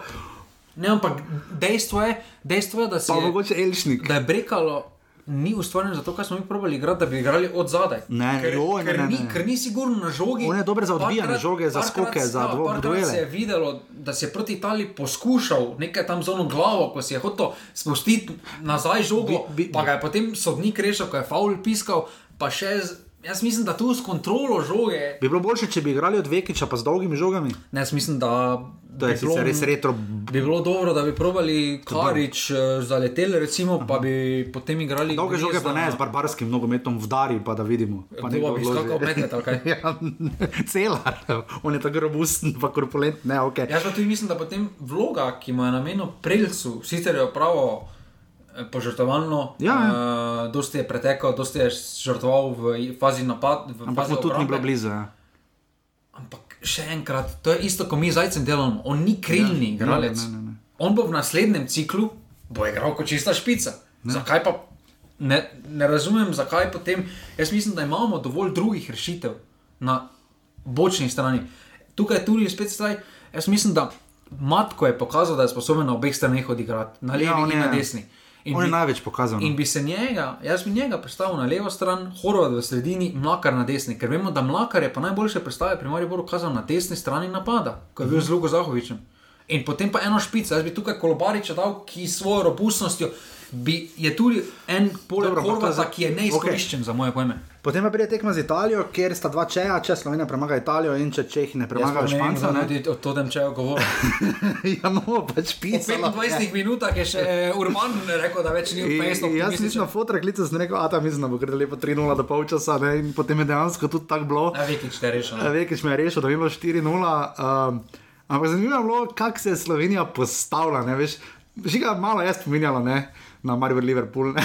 Ne, ampak dejstvo je, dejstvo je da, je, da je Brekalo ni ustvarjen zato, ker smo mi probali igrati, da bi igrali od zadaj. Ne, ker, joj, ne, ker, ne, ni, ne. ker ni sigurno na žogi. On je dober za odbijanje Parkrat- žoge, za skoke, za ja, dvo- parkrat duele. se je videlo, da si je proti Italiji poskušal nekaj tam z ono glavo, ko si je hotel spustiti nazaj žogo, Bi- bi- pa ga je potem sodnik rešil, ko je faul piskal. Pa še, jaz mislim, da tu s kontrolo žoge. Bi bilo boljše, če bi igrali od Vekiča pa z dolgimi žogami. Ne, jaz mislim, da. To je bi bilo- res retro. Bi bilo dobro, da bi probali Karič uh, zaleteli, recimo, pa bi potem igrali. Dolge žoge pa ne, z barbarskim nogometom vdari, pa da vidimo. Pa nekdo bi skakal ali kaj? ja, celar, on je tako robusten, pa korpulent, ne, ok. Jaz pa tudi mislim, da potem vloga, ki mu je namenil Preljcu, sicer je pravo požrtovalno, Ja, ja. uh, dosti je pretekel, dosti je žrtvoval v fazi napad. V Ampak mu tudi ni bilo blizu. Ja. Ampak še enkrat, to je isto, kot mi zajcem delamo. On ni krilni Ja, igralec. ne, ne, ne. On bo v naslednjem ciklu bo igral kot čista špica. Ne. Zakaj pa ne, ne razumem, zakaj potem. Jaz mislim, da imamo dovolj drugih rešitev na bočni strani. Tukaj tudi spet staj. Jaz mislim, da Matko je pokazal, da je sposoben na obeh straneh odigrati, na levi Ja, in na je- desni. In On je bi- največ pokazal. no. In bi se njega, jaz bi njega predstavil na levo stran, Horvat v sredini, Mlakar na desni, ker vemo, da Mlakar je pa najboljše predstave pri Mariboru kazal na desni strani napada, ko je bil z Luko Zahovičem. In potem pa eno špico, jaz bi tukaj Kolobariča dal, ki s svojo robustnostjo bi, je tudi en poleg je Horvata, ki je neizkoriščen okay. za moje pojme. Potem pa pride tekma z Italijo, kjer sta dva čeja, če Slovenija premaga Italijo in če Čehi ne premagajo Španca. ne. tudi o tem, če je govoril. ja, no, pač Po pisalo. 25 minutah je še Urban rekel, da več ni I- upesno. Jaz nisem na fotoklicu, sem rekel, a tam mislim, da bo gre lepo 3-0 do polčasa, ne, in potem je dejansko tudi tako bilo. Na Vikič te rešil. no. Vekič me je rešil, da je bilo 4-0. Um, ampak zanimivo je bilo, kako se je Slovenija postavila. Ne, veš, žiga malo je spominjalo ne, na Marvel Liverpool. Ne.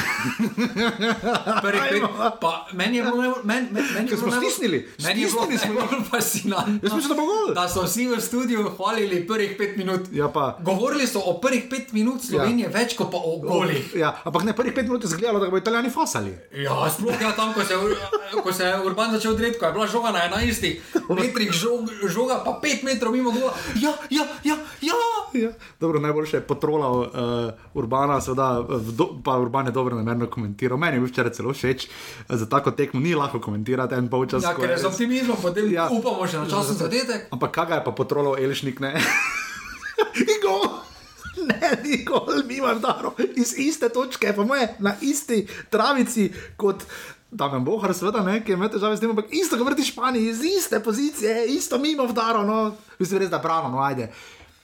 Prvih pet, pa meni je bilo najbolj, men, men, meni je Ker smo bilo najbolj- stisnili, Meni je bilo stisnili smo. najbolj fascinantno. Jaz mislim, da bo gol. Da so vsi v studiu hvalili prvih pet minut. Ja, pa. Govorili so o prvih pet minut Slovenije, ja. več kot pa o golih. Ja, ampak ne prvih pet minut je izgledalo, da bodo italijani fasali. Ja, sploh ja, tam, ko se, ko se je Urban začel odrediti, ko je bila žoga na 11 metrih, žog, žoga pa 5 metrov mimo gola. Ja, ja, ja, ja. Ja. Dobro, najboljše je potrolal uh, Urbana, seveda, v do, pa Urban je dobro namerno komentiral. Meni je bil včeraj celo všeč, za tako tekmo ni lahko komentirati en polčas. Ja, ker je z optimizmom, potem Ja. upamo še na časen zadetek. Ampak kaj ga je pa potrolal Elšnik, ne? In gol! Ne, ni gol, mimo Daro, iz iste točke, pa moje na isti travici kot. Da me bohar, seveda, ne, ki ima težave s tem, ampak isto, kot vrti Španiji, iz iste pozicije, isto mimo vdaro, no, mislim, res da brano, no, ajde,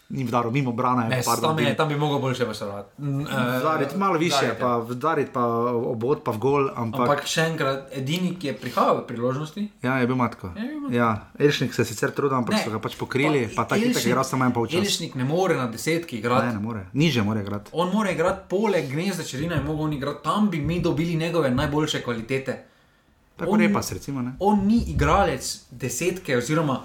ni vdaro, mimo brana je, Ne, pardon, tam, je, tam bi mogel boljše poslovati. Vdariti malo više, pa vdariti pa obod, pa v gol, ampak, ampak še enkrat, edini, ki je prihajal priložnosti, ja, je bil matko. Ja, je bil Matko. Ja, Elšnik se je sicer trudil, ampak so ga pač pokrili, pa, pa tako je igral samo en polčas. Elšnik ne more na desetki igrati. Ne, ne more, niže more igrati. On mora igrati poleg gnezda črnina in mogo on igrati tam, bi mi dobili njegove najboljše kvalitete. Tako On- repas, recimo, ne. On ni igralec desetke, oziroma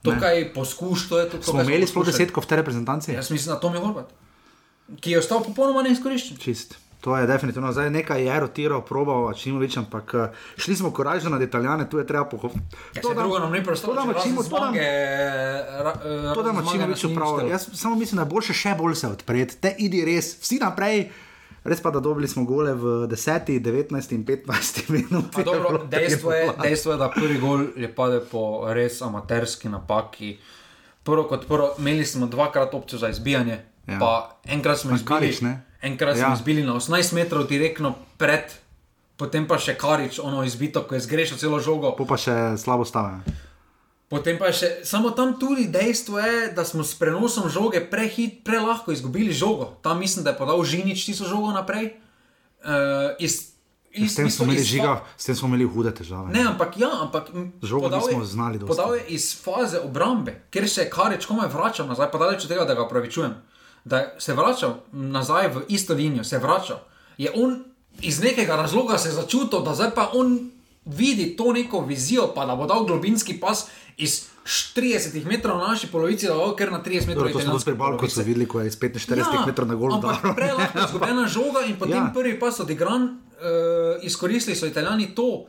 tukaj poskuš, to je to, Smo imeli sploh desetko v tej reprezentanci? Jaz mislim, da Tom je Horvat, ki je ostal popolnoma neizkoriščen. Čist. To je definitivno. Zdaj nekaj je rotiral, probal, Čimovič, ampak eh, šli smo koražno nad Italijane, tu je treba pohvaliti. Ja, to drugo nam ni to preostalo. damo če razen Čimo- to damo- zmage, ra- eh, To da razen zmage Mačinovič nas ni prav. štelo. Jaz samo mislim, da je boljše še bolj se odpreti, te idi res, vsi naprej. Res pa, da dobili smo gole v 10, 19 in 15 minutah. Pa Dobro, dejstvo, je, dejstvo je, da prvi gol je padel po res amaterski napaki. Prvo kot prvo, imeli smo dvakrat opcijo za izbijanje, Ja. pa enkrat smo izbili, Karič, ne? enkrat Ja. smo izbili na 18 metrov direktno pred, potem pa še Karič, ono izbito, ko je zgrešil celo žogo. Po pa še slabo stave. Potem pa še, samo tam tudi dejstvo je, da smo s prenosom žoge prehit, prelahko izgubili žogo. Tam mislim, da je podal Žinič tisto žogo naprej. Uh, iz, iz, S tem imeli iz žiga, s tem smo imeli hude težave. Ne, ampak ja, ampak Žogo podal je- nismo znali dosti. Podal je iz faze obrambe, ker se je Karič komaj vračal nazaj, pa daleč od tega, da ga upravičujem. Da se je vračal nazaj v isto linijo, se je vračal. Je on iz nekega razloga se začutil, da zdaj pa on vidi to neko vizijo, pa da bo dal globinski pas iz 30 metrov na naši polovici, da bo ker na 30 metrov. To smo tudi pri Balku so videli, ko je iz 45 metrov na gol ampak dal. prelahko izgubljena žoga in potem Ja. ja. prvi pas odigran, uh, izkoristili so italijani to,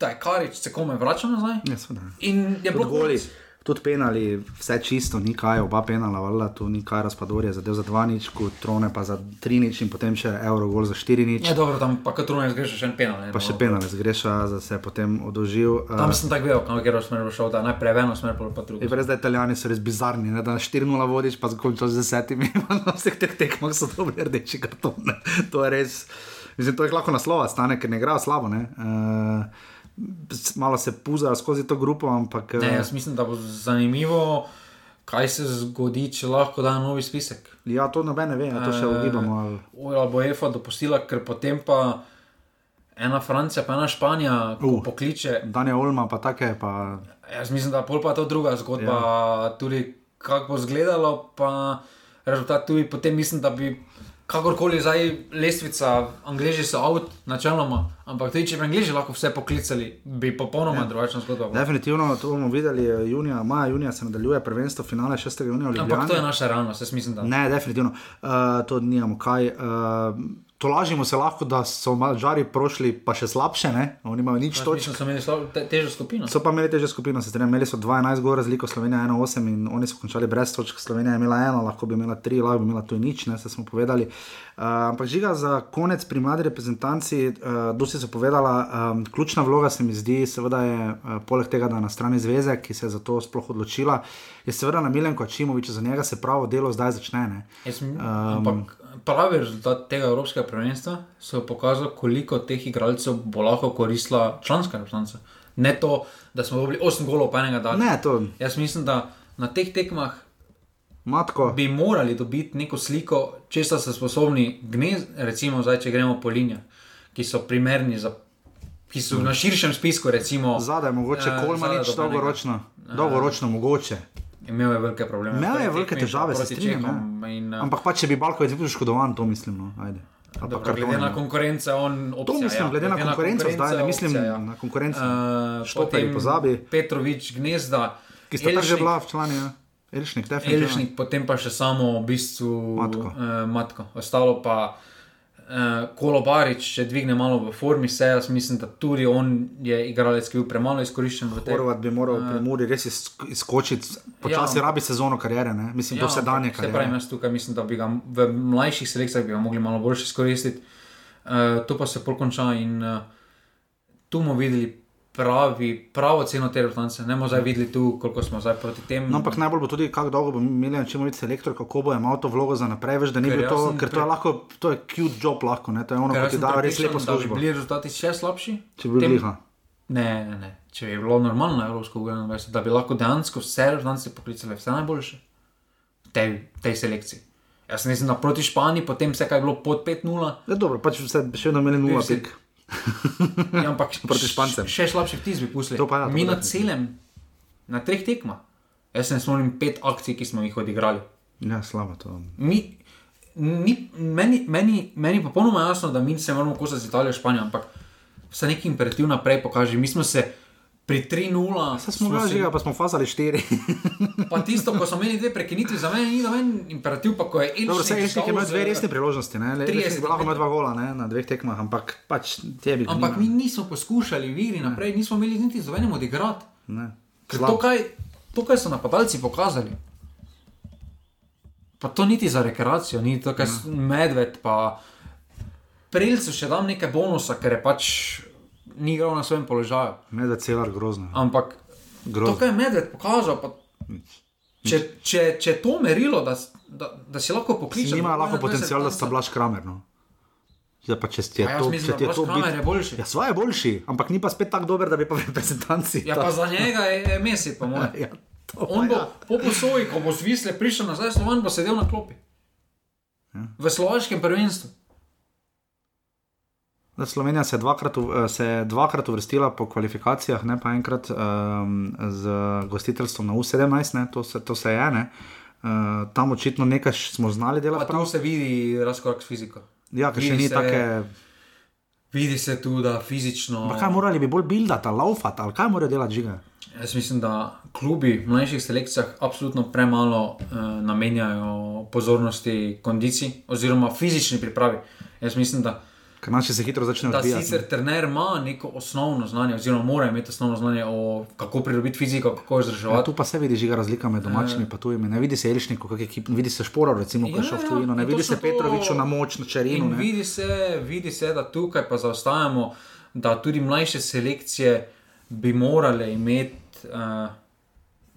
da je Karič se kome vračal nazaj. Ja. In je bilo goli. Tudi penali, vse čisto, ni kaj, oba penala, valjda, tu ni kaj razpadorje, zadev za dva nič, trone pa za tri nič in potem še evro gol za štiri nič. Ja, dobro, tam pa kot trone zgreš še en penal. Ne, Pa še no. penale zgreša, da se je potem odožil. Tam Uh, sem tako vedel, kam je smer šel, da najprej v eno smer, pa drugo. Je res, da italijani so res bizarni, ne? da 4-0 vodiš, pa zakončaš z desetimi, na vseh teh tekmah so dobri rdeči kartone. To je res, mislim, to jih lahko naslova stane, ker ne igrajo slabo. Ne? Uh, malo se puzajo skozi to grupo, ampak Ne, eh, jaz mislim, da bo zanimivo, kaj se zgodi, če lahko da novi spisek. ja, to noben ne ve, a to še Eh, ugibamo. ali- Ali bo EFA dopustila, ker potem pa ena Francija, pa ena Španija, Uh. uh. pokliče. Danja Olma, pa take, pa Jaz mislim, da pol pa je to druga zgodba, ja. tudi kako bo izgledalo, pa rezultat tudi potem mislim, da bi. Kakorkoli zdaj lestvica, angliži so out, načeloma, ampak tudi če bi angliži lahko vse poklicali, bi popolnoma ja. drugačna zgodba. bila. definitivno to bomo videli, eh, junija, maja, junija se nadaljuje prvenstvo, finale 6. junija. Ampak to je naša realnost, jaz mislim, da. Ne, definitivno, uh, to nimamo kaj. Uh, to lažimo se lahko, da so Mačari prošli pa še slabše, ne? oni imajo nič točk. Točno so imeli slab- te, težjo skupino. So pa imeli težjo skupino, se strinjam, imeli so 12 gor razliko, Slovenija 1-8 in oni so končali brez točk, Slovenija je imela eno, lahko bi imela tri, lahko bi imela tu nič, ne, se smo povedali. Uh, ampak žiga za konec pri mladi reprezentanci, uh, dosti so povedala, um, ključna vloga se mi zdi, seveda je uh, poleg tega, da je na strani zveze, ki se je za to sploh odločila, je seveda na Milenko Čimoviču, za njega se pravo delo zdaj začne. Ne. Jaz, um, ampak pravi rezultat tega Evropskega prvenstva so pokazali, koliko teh igralcev bo lahko koristila članska reprezentanca. Ne to, da smo dobili 8 golov pa enega dne. Ne, to Jaz mislim, da na teh tekmah matko. bi morali dobiti neko sliko, če so sposobni gnez, recimo zdaj, če gremo po linijah, ki so primerni za. Ki so na širšem spisku, recimo, Zadaj, mogoče Eh, Kolmanič, zadaj do dolgoročno. Dolgoročno mogoče. Imel je velike probleme. Imel je velike težave, Čehom In, eh, Ampak pa če bi Balkovic bil škodovan, to mislim. No. Ajde. Dobro, glede na konkurenco, on To opcija, mislim, ja. glede na konkurenco zdaj, ne mislim opcija, ja. na konkurenco. Uh, Štoperji potem pozabi. Petrovič, gnezda, Ki sta že bila v člani, ja. Elšnik, definitivno. Elšnik, potem pa še samo v bistvu Matko. Uh, matko. Ostalo pa uh, Kolobarič, če dvigne malo v formi, se jaz mislim, da tudi on je igralec, ki je bil premalo izkoriščen v tem. Horvat bi moral pri Muri res izk- izskočiti, počasi Ja. rabi sezono kariere, ne? mislim, ja, dosedanje Se pravi, kariere. jaz tukaj mislim, da bi ga v mlajših selekcijah bi ga mogli malo bolj izkoristiti. Uh, to pa se pol konča in uh, tu bomo videli pravi, pravo ceno te reprezentance. Ne bomo zdaj videli tu, koliko smo zdaj proti tem. No, ampak najbolj bo tudi, kako dolgo bo imel če biti selektor, kako bo imel to vlogo za naprej, veš, da Ker to, sem ker to pri- je lahko, to je cute job lahko, ne? to je ono, jaz ti dajo res lepo Da bi službo. bili rezultati še slabši. Če bi bil Tem- liha. Ne, ne, ne. Če bi bilo normalno na Evropsko unijo, da bi lahko dejansko vse reprezentance poklicali, vse najboljše v tej, tej selekciji. Jaz mislim, da proti Španiji, potem vse, kar je bilo pod 5-0, Ja, dobro, pač vse še vedno imeli vsi- pik. Ja, ampak Proti Špancem. Še slabši vtis bi pustili. Ja, Mi na celem, na treh tekmah. Jaz sem spomnil pet akcij, ki smo jih odigrali. Ja, slabo to. Mi, ni, meni, meni, meni popolnoma jasno, da mi se moramo kosati z Italijo, Španijo, ampak vse neki imperativ naprej pokaže. Mi smo se pri 3-0, Saj smo ga že, pa smo fazali štiri. pa tisto, ko smo imeli dve prekinitvi, za mene ni noben imperativ, pa ko je Elšnik. Dobro, je imel dal dve resne priložnosti, ne? Le, 30 Elšnik bi lahko imel dva gola ne? na dveh tekmah, ampak pač tebi. Ampak mi nismo poskušali v igri naprej, nismo imeli niti z enim odigrati. Ne. To, kaj, to, kaj so napadalci pokazali, pa to niti za rekreacijo, ni to, kaj ja. medved, pa prelcu še dam nekaj bonusa, ker je pač ni igral na svojem položaju. Da je celar grozno. Ampak Grozno. to, kar je medved pokazal, pa, če, če, če to merilo, da, da, da si lahko pokličeš. Nima lahko potencial, da sta Blaž Kramer. No. Ja, pa če ti je A jaz to, mislim, če ti je to bit- je boljši. Ja, svaj je boljši, ampak ni pa spet tako dober, da bi pa v reprezentanci. Ja, pa za njega je, Messi, po mojem. Ja, On bo ja. po posoji, ko bo zvisle prišel nazaj, Slovan bo sedel na klopi. Ja. V slovaškem prvenstvu. Da, Slovenija se je, dvakrat, uv- se je dvakrat uvrstila po kvalifikacijah, ne pa enkrat um, z gostiteljstvom na U17, ne, to, se, to se je. Ne. Uh, tam očitno nekaj smo znali delati. Prav. se vidi razkorak s fiziko. Ja, ker še ni se- take. Vidi se tu, da fizično. Pa kaj morali bi bolj buildati, ali laufati, ali kaj morajo delati žiga? Jaz mislim, da klubi v mlajših selekcijah absolutno premalo eh, namenjajo pozornosti kondiciji oziroma fizični pripravi. Jaz mislim, da ker naši se hitro začnejo Da odvijati. sicer trener ima neko osnovno znanje, oziroma mora imeti osnovno znanje o kako pridobiti fiziko, kako Ja, vzdrževati. tu pa se vidi žiga razlika med domačimi in tujimi. Ne vidi se Elšnikov, kak ekip, vidi se Šporov, recimo, ko je Ja, šel v ja, tujino, ne in vidi se Petroviču to- na moč, na čerinu. In ne. vidi se, vidi se, da tukaj pa zaostajamo, da tudi mlajše selekcije bi morale imeti. Uh,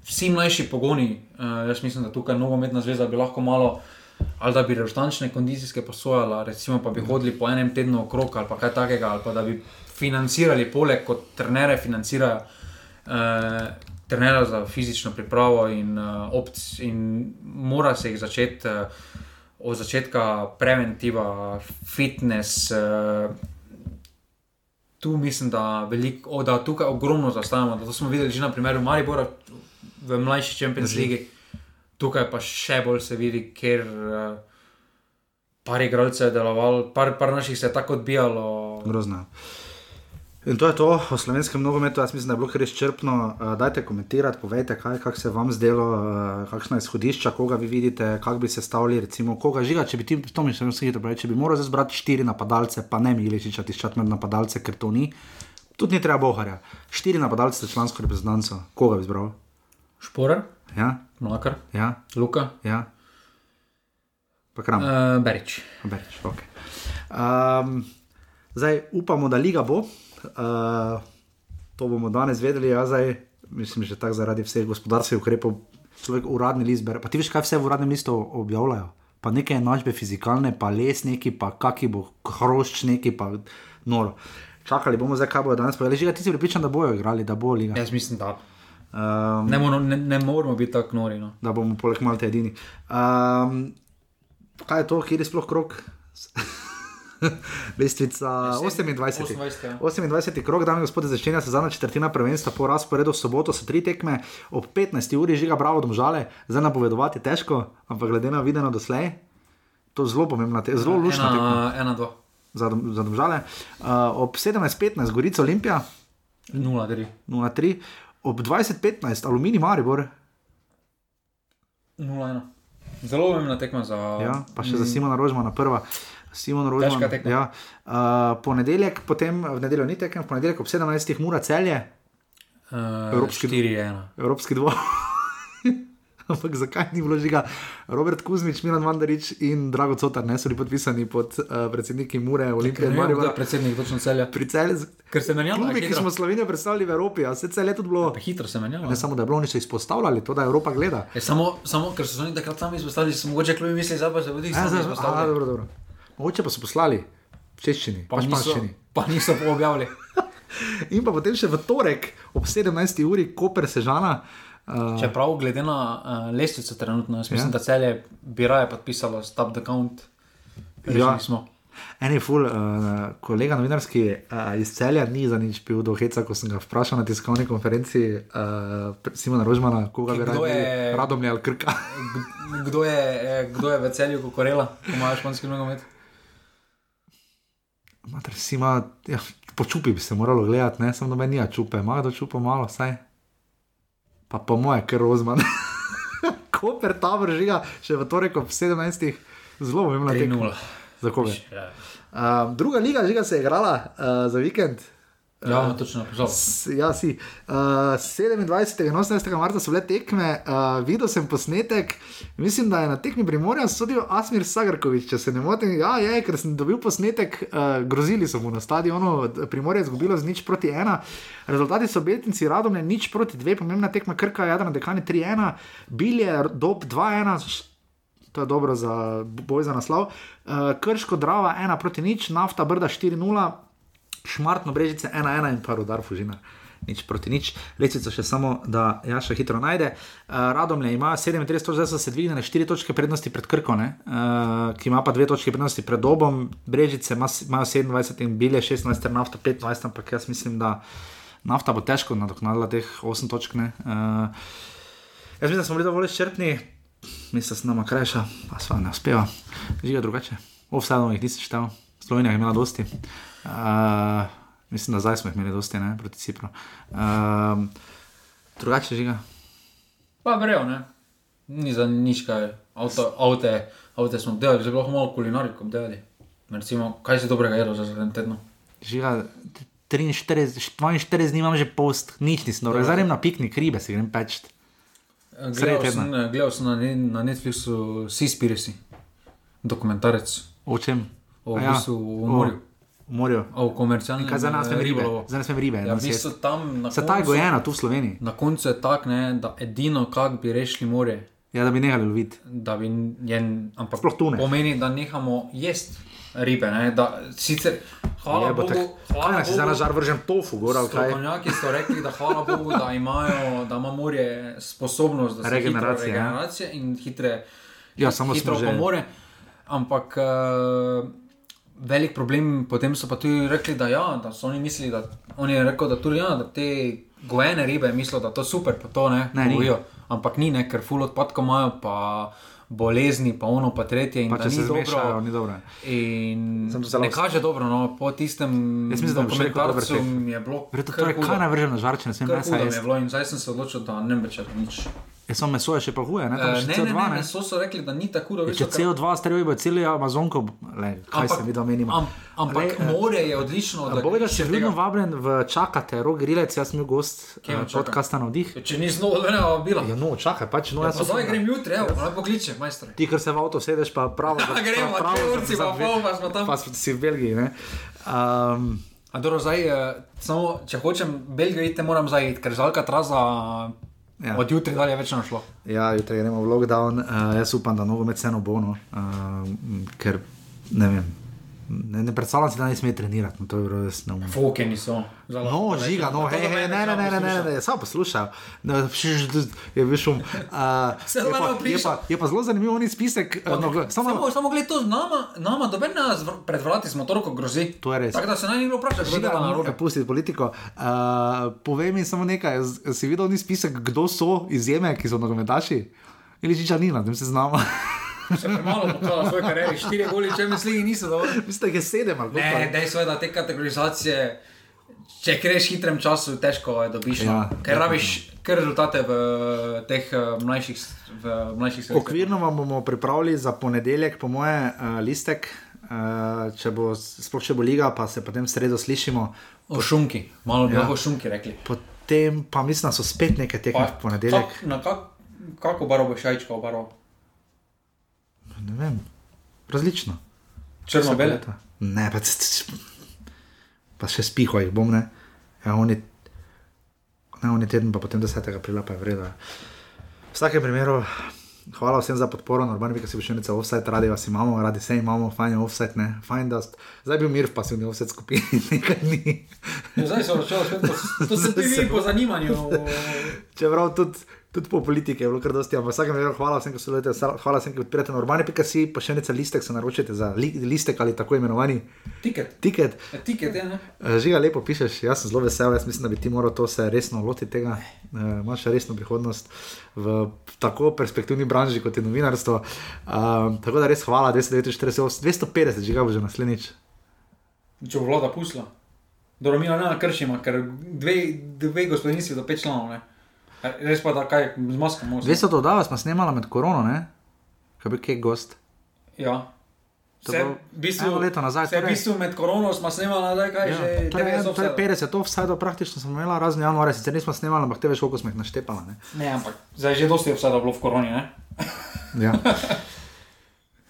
Vsi mlajši pogoni, uh, jaz mislim, da tukaj nogometna zveza bi lahko malo, ali da bi restančne kondicijske posojala, recimo pa bi hodili po enem tednu okrog ali pa kaj takega, ali pa da bi financirali, poleg kot trenere financirajo, uh, trenera za fizično pripravo in, uh, opc, in mora se jih začeti. Uh, od začetka preventiva, fitness. Uh, tu mislim, da, veliko, o, da tukaj ogromno zaostajamo. Da To smo videli že na primeru Maribora v mlajši Champions League, tukaj pa še bolj se vidi, ker uh, par igralcev je delovalo, par, par naših se je tako odbijalo. Grozno. In to je to o slovenskem nogometu. Jaz mislim, da je bilo res črpno. Uh, dajte komentirati, povejte, kaj kak se vam zdelo, uh, kakšna izhodišča, koga vi vidite, kako bi se stavili, recimo, koga žiga. Če bi ti, to mi še hitro pravi, če bi moral zbrati štiri napadalce, pa ne Miličiča tiščati med napadalce, ker to ni. Tudi ni treba boharja. Štiri napadalce za člansko reprezentanco. Koga bi izbral? Šporer, Ja, Mlakar, ja, Luka, ja. Pa kram. Uh. uh, Berič. Berič, okay. um, zdaj upamo, da liga bo. Uh, to bomo danes vedeli. Ja, zdaj, mislim, že tako zaradi vseh gospodarskih ukrepov, človek uradni list bere. Pa ti veš, kaj vse v uradnem listu objavljajo? Pa neke enačbe fizikalne, pa les neki, pa kaki bo hrošč neki, pa noro. Čakali bomo zdaj, kaj bojo danes povedali. Že ti si pripričan, da bojo igrali, da bo liga. Jaz mislim, da Um, ne, moramo, ne, ne moramo biti tako nori. No. da bomo poleg Malte edini. Um, kaj je to, kjer je sploh krok? Lestvica 28. 28, ja. 28. krok, dame in gospodje, začenja se zadnja četrtina prvenstva po razporedu v soboto, so tri tekme, ob 15. uri žiga bravo domžale, zdaj napovedovati težko, ampak glede na videno doslej, to je zelo pomembna, te, zelo lušna tekma Ena, dva, za, dom- za domžale. Uh, ob 17.15 Gorica Olimpija nula, tri. 0-3, ob 20.15 Aluminij Maribor. Nula, ena. Zelo pomembna tekma za. Ja, pa še za Simona Rožmana, prva. Simon Rožman. Ja. Uh, ponedeljek, potem v nedeljo ni tekem, v ponedeljek ob 17. ura celje, Uh, Evropski- 4-1. Evropski dvor. Ampak zakaj ni bilo žiga? Robert Kuzmič, Milan Mandarič in Drago Cotar ne so bili podpisani pod uh, predsedniki Mure, Olimpije Ne je predsednik točno celja. Pri celju, Ker se menjava, klubi, ki smo Slovenijo predstavili v Evropi, a se celje tudi bilo. Pa hitro se menjava. Ne samo, da je bilo, oni so izpostavljali to, da Evropa gleda. Je samo, samo, ker so oni takrat sami izpostavili, so mogoče klubi mislili, da pa se jih Ja, zdaj, a, izpostavili. dobro, dobro. Mogoče pa so poslali v češčini, pa Pa niso, pa niso objavili. In pa potem še v torek ob 17. uri, Koper Sežana. Uh, Čeprav glede na uh, lestvico trenutno, jaz mislim, Ja. da celje bi raje podpisalo stop the count. Ja. Ja. Smo. en je ful, uh, kolega novinarski uh, iz celja ni za nič pil do heca, ko sem ga vprašal na tiskovni konferenci uh, Simona Rožmana, koga bi je- radomlje ali krka. Kdo je, eh, kdo je v celju kokorela, ko imajo španski nogomet? Mater, si ima, ja, po čupi bi se moralo gledati, ne, samo da me nija čupe, ima kdo čupa malo, saj. Pa po moje, ker rozman. Koper tabor žiga, še v torek ob 17. Zelo pomembna tekma. 3-0. Za koga? Uh, druga liga žiga se je igrala uh, za vikend. Ja točno, žal. S- Ja, si. Uh, 27. in 18. marca so bile tekme, uh, videl sem posnetek, mislim, da je na tekmi Primorja sodil Asmir Sagarkovič, če se ne motim. Ja, je, ker sem dobil posnetek, uh, grozili so mu na stadionu, Primorje je izgubilo z nič proti ena. Rezultati so Beltinci radom ne nič proti dve, pomembna tekma Krka, Jadran, Dekani 3-1, Bilje, Dob 2-1. To je dobro za boj za naslov. Uh, Krško, Drava 1 proti nič, nafta Brda 4-0, Šmartno Brežice 1-1 in pa Rudar Fužina. Nič proti nič, lecico še samo, da Jaša hitro najde. Uh, Radomlje ima 37 točk, zdaj so se dvignile 4 točke prednosti pred Krko, uh, ki ima pa 2 točke prednosti pred Dobom, Brežice ima imajo 27 in bile 16, ter nafta 25, ampak jaz mislim, da nafta bo težko nadoknadila teh 8 točk. ne. Uh, jaz mislim, da smo bili dovolj izčrpni, mislim, da se nama krajša, pa sva ne uspeva, živijo drugače. Ovsadno jih nisi štel, Slovenija je imela dosti. Uh, mislim, da zdaj smo jih imeli dosti, ne, proti Cipru. Uh, drugače žiga. Pa brejo, ne. Ni za nič kaj. Avto, avte, avte smo delali, že bilo malo kulinariko delali. Recimo, kaj si dobrega jedel za zadnji teden? Žiga, 43, 42 dni imam že post, nič nisem dobro. Zdaj grem na piknik, ribe si grem peč. Gledal sem, eh, gledal sem na, na Netflixu Seaspiracy, dokumentarec O čem? o ja, bistvu v morju, V morju. o komercialnem Kaj za nas eh, ribe? Za nas smem ribe. Ja, bistvu tam Se ta je gojena tu v Sloveniji. Na koncu je tako, ne, da edino, kak bi rešili more, Ja, da bi nehali loviti. da bi je, ampak tune. pomeni, da nehamo jesti ribe. Ne, da, sicer, hvala Jebote, Bogu, Kaj hvala nas je zdaj na Bogu, žar vržen tofu, gor ali kaj? Strokovnjaki so rekli, da hvala Bogu, da, imajo, da ima morje sposobnost, da se Regeneracije, hitro ja. regeneracije in hitre, Ja, samo hitro že- pomore. Ampak uh, velik problem potem so pa tudi rekli, da, ja, da so oni mislili, da on je rekel, da tudi ja, da te gojene ribe mislijo, da to je super, pa to ne, Ne, ni. gojijo. Ampak ni, ne, ker ful odpadkov imajo, pa bolezni, pa ono, pa tretje. In Pa da če ni se dobro. zmešajo, ni dobro. In Sem to ne kaže dobro, no, po tistem Jaz mislim, da dokumentarcu šef. mi je bilo. Verjetno torej, kaj na če ne smem Kar je jesti. bilo in zdaj sem se odločil, da ne več nič. Jaz sem meso je še pa huje, ne? Tam Uh, še ne, ne, CO2, ne, ne? meso so rekli, da ni tako, da Ja, Če CO2 starijo, bo celi Amazonko, le, kaj se mi da menimo. Am, ampak Lej, eh, more je odlično od Bove, da tega. vedno vabljen v čakate, rok grilec, jaz sem bil gost čaka? podcasta na vdih. Če ni znova odveneva bila. Ja, no, čakaj, pač no, Ja, jaz sem. zdaj grem jutri, evo, naj pokliče, majstor. Ti, ker se v avto sedeš, pa pravo. Ja, gremo, pravo dve urci, pa pol, pa smo tam. Pa si v Belgiji, ne? Um, A dobro, zdaj, eh, samo če hočem Belgijo iti, moram zdaj iti, ker z Alcatraza Ja. od jutri dalje več ne bo šlo. Ja, jutri gremo v lockdown. Uh, jaz upam, da nogomet vseeno bo, no, uh, ker ne vem. Ne, ne predstavljam si, da ne sme trenirati, no, to je bilo res neumno. Foke niso. No, žiga, no, hej, hej, ne, ne, ne, ne, ne, ne, ne, samo poslušaj. Ne, pš, je bil šum. Uh, je, pa, je, pa, je pa zelo zanimiv oni spisek. Uh, no, Samo, samo, samo gled to, nama, nama doben nas pred vrati s motorko grozi. To je res. Tako da se naj ni bilo vprašati, kdo Žiga, dela na no, robe. pusti politiko. Uh, povej mi samo nekaj, z- si videl ni spisek, kdo so izjeme, ki so nogometaši? Ili čiča ni, na tem se znamo. Se premalo pokazal v svoji karieri, štiri goli, če mi sligi niso dovolj. Mislim, da je sedem ali Ne, koliko. dejstvo je, da te kategorizacije, če greš hitrem času, težko je dobiš. Ja, Ja, ker rabiš kar rezultate v teh eh, mlajših, v mlajših selekcijah. Okvirno vam bomo pripravili za ponedeljek, po moje, uh, listek. Uh, če bo, sploh če bo liga, pa se potem sredo slišimo. O šunki, malo bi Ja. lahko o šunki rekli. Potem pa mislim, da so spet neke tekme v ponedeljek. Kak, na kak, kako barvo boš jajčka obarval? Ne vem, različno. Črno-bele? Vsako leto. Ne, pa, c- c- pa še spiho jih bom, ne. Ja, oni, ne, oni teden, pa potem 10. aprila pa je vredno. V vsakem primeru, hvala vsem za podporo, normalno, ki si všeč, offset, radi vas imamo, radi se imamo, fajn je offset, ne, fajn da. st- Zdaj je bil mir v pasivni offset skupini, nekaj dni. Ja, zdaj se spet, po- to se ti vidi po zanimanju. Čeprav tudi, tudi po politiki je bilo kar dosti, ampak vsakem primeru hvala vsem, ki sodelujete, hvala vsem, ki podpirate normalne.si, pa še nekaj listek se naročite za li, listek ali tako imenovani Tiket, tiket. Ja, tiket je, ne? Eh, Žiga, lepo pišeš, jaz sem zelo vesel, jaz mislim, da bi ti moral to se resno lotiti tega. Uh, imaš resno prihodnost v tako perspektivni branži kot je novinarstvo. Uh, tako da res hvala, 249, 250, žiga bo že naslednjič. Če bo vlada pusla. Dobro, mi ne nakršimo, ker dve, dve gospodinstvi do pet članov, ne? A Res pa da kaj, z masko možno. 200 dodav smo snemala med korono, ne? Kaj bi kje gost. Ja. To Vse, v bistvu, eno leto nazaj, Vse v torej. bistvu med korono smo snemali, da kaj Ja, že to, je, 90 to je offsetov. 50 offside, praktično smo imeli razen januarja, sicer nismo snemali, ampak te veš, koliko smo jih naštepali. Ne? Ne, ampak zdaj že dosti offsetov bilo v koroni, ne? Ja.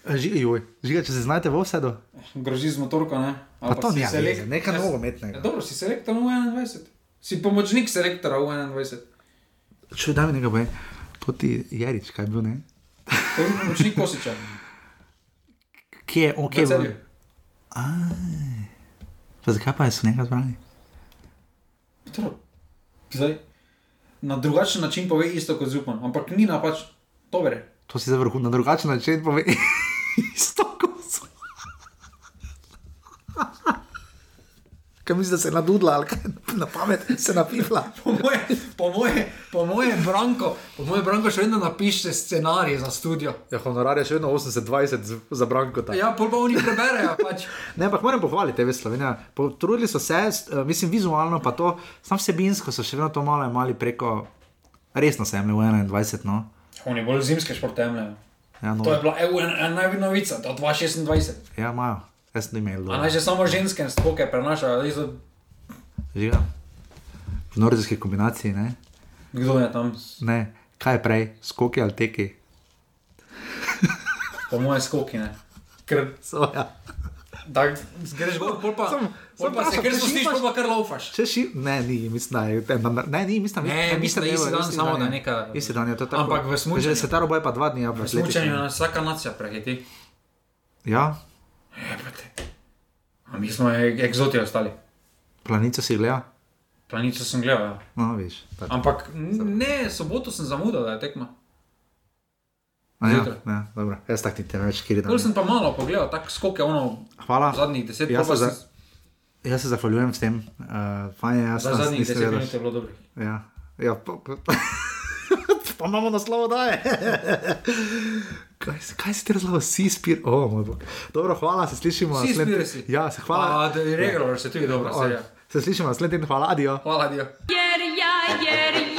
Žiga, žiga, če se znajdete v offsetu, Grozi z motorko, ne? pa to ni selek- nekaj, nogometnega. Ja, dobro, si selektor v 21. Si pomočnik selektora v 21. Čuj, da mi nekaj bo. To ti Jarič, kaj je bil, ne? Je pomočnik Kosiča. Kje je, ok, v... pa zakaj pa so njega zbrali? Dobro. Zdaj, na drugačen način pove isto kot župan, ampak ni napač. To vere. To si za vrhu na drugačen način pove. Isto kot so. Kaj misliš, da se je nadudla ali kaj na pamet, se napihla? Po moje, po moje, po moje branko, po moje branko še vedno napiše scenarij za studio. Ja, honorar je še vedno 80-20 z- za Branko. ta. Ja, pol pa oni preberejo pač. Ne, ampak moram pohvaliti TV Slovenija. Potrudili so se, eh, mislim, vizualno, pa to, sam vsebinsko so še vedno to malo imeli preko, resno se jemlje v 21. No. Oni bolj zimske športe jemljajo. Ja, no, To je bila EU ena največja novica, do 2026. ja, imajo. Kaj sem imel? A naj že samo ženske skoke prenašajo, zdaj so- Žiga. V nordijski kombinaciji, ne? kdo je tam, ne. Kaj je prej, skoki ali teki? po moje skoki, ne. Ker Soja. da greš gor, pol pa, Sem- pol pa se kar šipaš- pol pa kar laufaš. Če ši, ne, ni, mislim, da je, ne, ne, ni, mislim, da Ne, mislim, da isti dan, samo da je. neka- Isti dan je to tako. Ampak v smučanju- Že se ta roba je pa dva dni, ja, v smučanju atletičnem. nas vsaka nacija prehiti. Ja. A mi smo e- egzoti ostali. planico si gleda, Planico sem gledal, ja. no, veš. tako. Ampak ne, soboto sem zamudil, da je tekma. A Ja, ja, dobro, jaz tak ti te več kiri Bolj dan. sem pa malo pogledal, tako skoke, ono, Hvala. zadnjih deset Jaz se, pa za, sem- jaz se zahvaljujem s tem, uh, fajn je, jaz nas zadnjih deset minut je bilo dobro. Ja, ja pa, pa, pa imamo naslov, da je. Kaj, si- kaj si ti razlagal, si spir? Oh, moj bog. Dobro, hvala, se slišimo. Naslednji- spiri si. Ja, se hvala. A, da je regular, se tudi dobro, O, serija. Se slišimo naslednji teden, hvala, adijo. Hvala, Dio. Yeah, yeah, yeah.